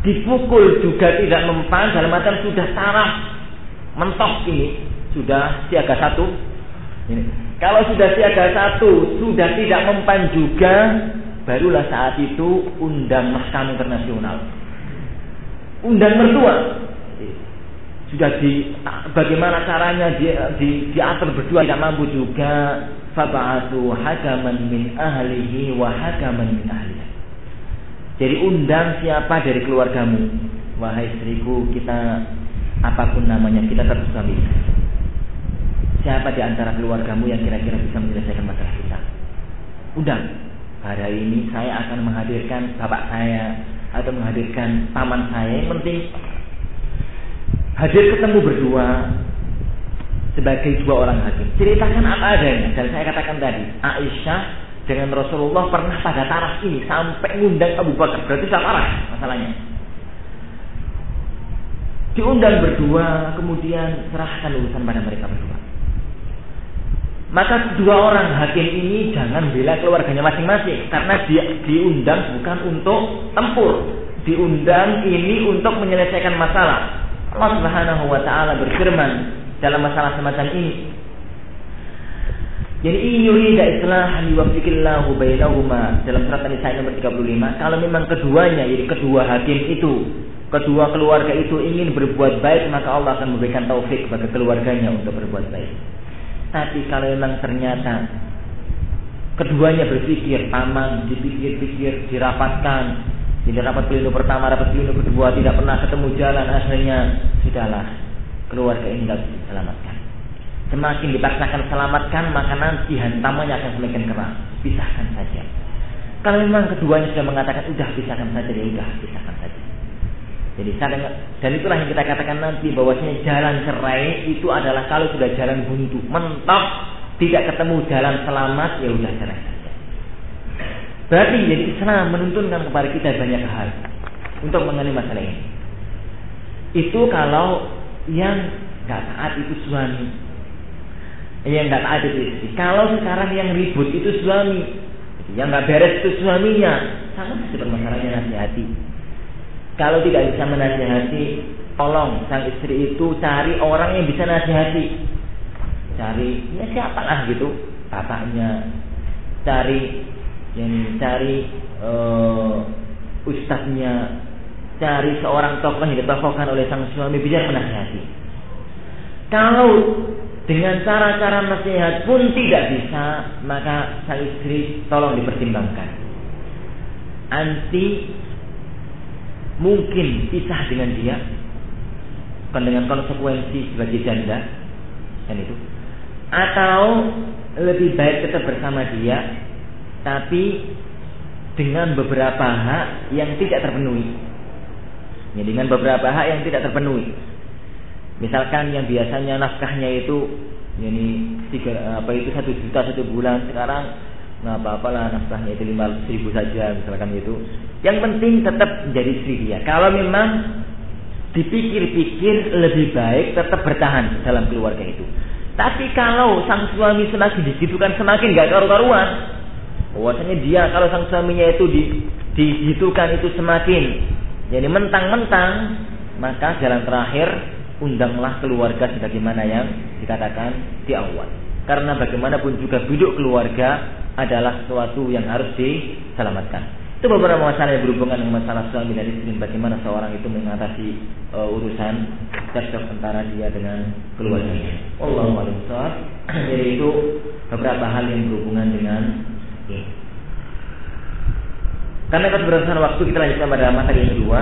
dipukul juga tidak mempan dalam artian sudah taraf mentok ini sudah siaga satu ini. Kalau sudah siaga satu sudah tidak mempan juga barulah saat itu undang mahkamah internasional. Undang mertua. Sudah di bagaimana caranya di, di, diatur berdua tidak mampu juga. Fabatu hakaman min ahlihi wa hakaman min ahlihi. Jadi undang siapa dari keluargamu. Wahai istriku, kita apa pun namanya, kita tetap suami. Siapa di antara keluargamu yang kira-kira bisa menyelesaikan masalah kita? Undang. pada ini saya akan menghadirkan bapak saya atau menghadirkan paman saya. Yang penting hadir ketemu berdua sebagai dua orang hakim. Ceritakan apa adanya. Dan saya katakan tadi, Aisyah dengan Rasulullah pernah pada taraf ini sampai ngundang Abu Bakar. Berarti sudah parah masalahnya. Diundang berdua, kemudian serahkan urusan pada mereka berdua. Maka dua orang hakim ini jangan bela keluarganya masing-masing karena dia diundang bukan untuk tempur, diundang ini untuk menyelesaikan masalah. Allah Subhanahu wa taala berfirman dalam masalah semacam ini. Jadi ini yurida islahan yuwaffiqillahu bainahuma dalam surat An-Nisa nomor 35. Kalau memang keduanya, jadi kedua hakim itu, kedua keluarga itu ingin berbuat baik, maka Allah akan memberikan taufik bagi keluarganya untuk berbuat baik. Tapi kalau memang ternyata keduanya berpikir aman, dipikir-pikir, dirapatkan, tidak dapat pelindung pertama, dapat pelindung kedua, tidak pernah ketemu jalan, akhirnya sudahlah keluarga ini tidak bisa diselamatkan. Semakin dipaksakan selamatkan, maka nanti hantamannya akan semakin keras. Pisahkan saja. Kalau memang keduanya sudah mengatakan, udah pisahkan saja, ya udah pisahkan saja. Jadi dan itulah yang kita katakan nanti bahwasanya jalan cerai itu adalah kalau sudah jalan buntu, mentok, tidak ketemu jalan selamat, ya udah cerai. Berarti jadi Islam menuntunkan kepada kita banyak hal untuk mengenai masalah ini. Itu kalau yang nggak taat itu suami, yang nggak taat itu istri. Kalau sekarang yang ribut itu suami, yang nggak beres itu suaminya, sangat besar masalahnya nasihati. Kalau tidak bisa menasihati, tolong sang istri itu cari orang yang bisa nasihati. Cari ya siapa lah gitu, bapaknya, cari yang cari uh, ustadznya, cari seorang tokoh yang ditokohkan oleh sang suami biar menasihati. Kalau dengan cara-cara nasihat pun tidak bisa, maka sang istri tolong dipertimbangkan. Anti mungkin pisah dengan dia, bukan dengan konsekuensi sebagai janda, kan itu. Atau lebih baik tetap bersama dia tapi dengan beberapa hak yang tidak terpenuhi. Ya, dengan beberapa hak yang tidak terpenuhi. Misalkan yang biasanya nafkahnya itu ini tiga apa itu satu juta satu bulan sekarang nggak apa-apalah nafkahnya itu lima ribu saja misalkan itu. Yang penting tetap menjadi istri dia. Kalau memang dipikir-pikir lebih baik tetap bertahan dalam keluarga itu. Tapi kalau sang suami semakin digitukan semakin gak karu-karuan, bahwasanya dia kalau sang suaminya itu di, dihitungkan itu semakin jadi mentang-mentang maka jalan terakhir undanglah keluarga sebagaimana yang dikatakan di awal karena bagaimanapun juga duduk keluarga adalah sesuatu yang harus diselamatkan. Itu beberapa masalah yang berhubungan dengan masalah suami dan istri bagaimana seorang itu mengatasi uh, urusan cekcok antara dia dengan keluarganya. Allah Jadi itu beberapa hal yang berhubungan dengan karena keterbatasan waktu kita lanjutkan pada materi yang kedua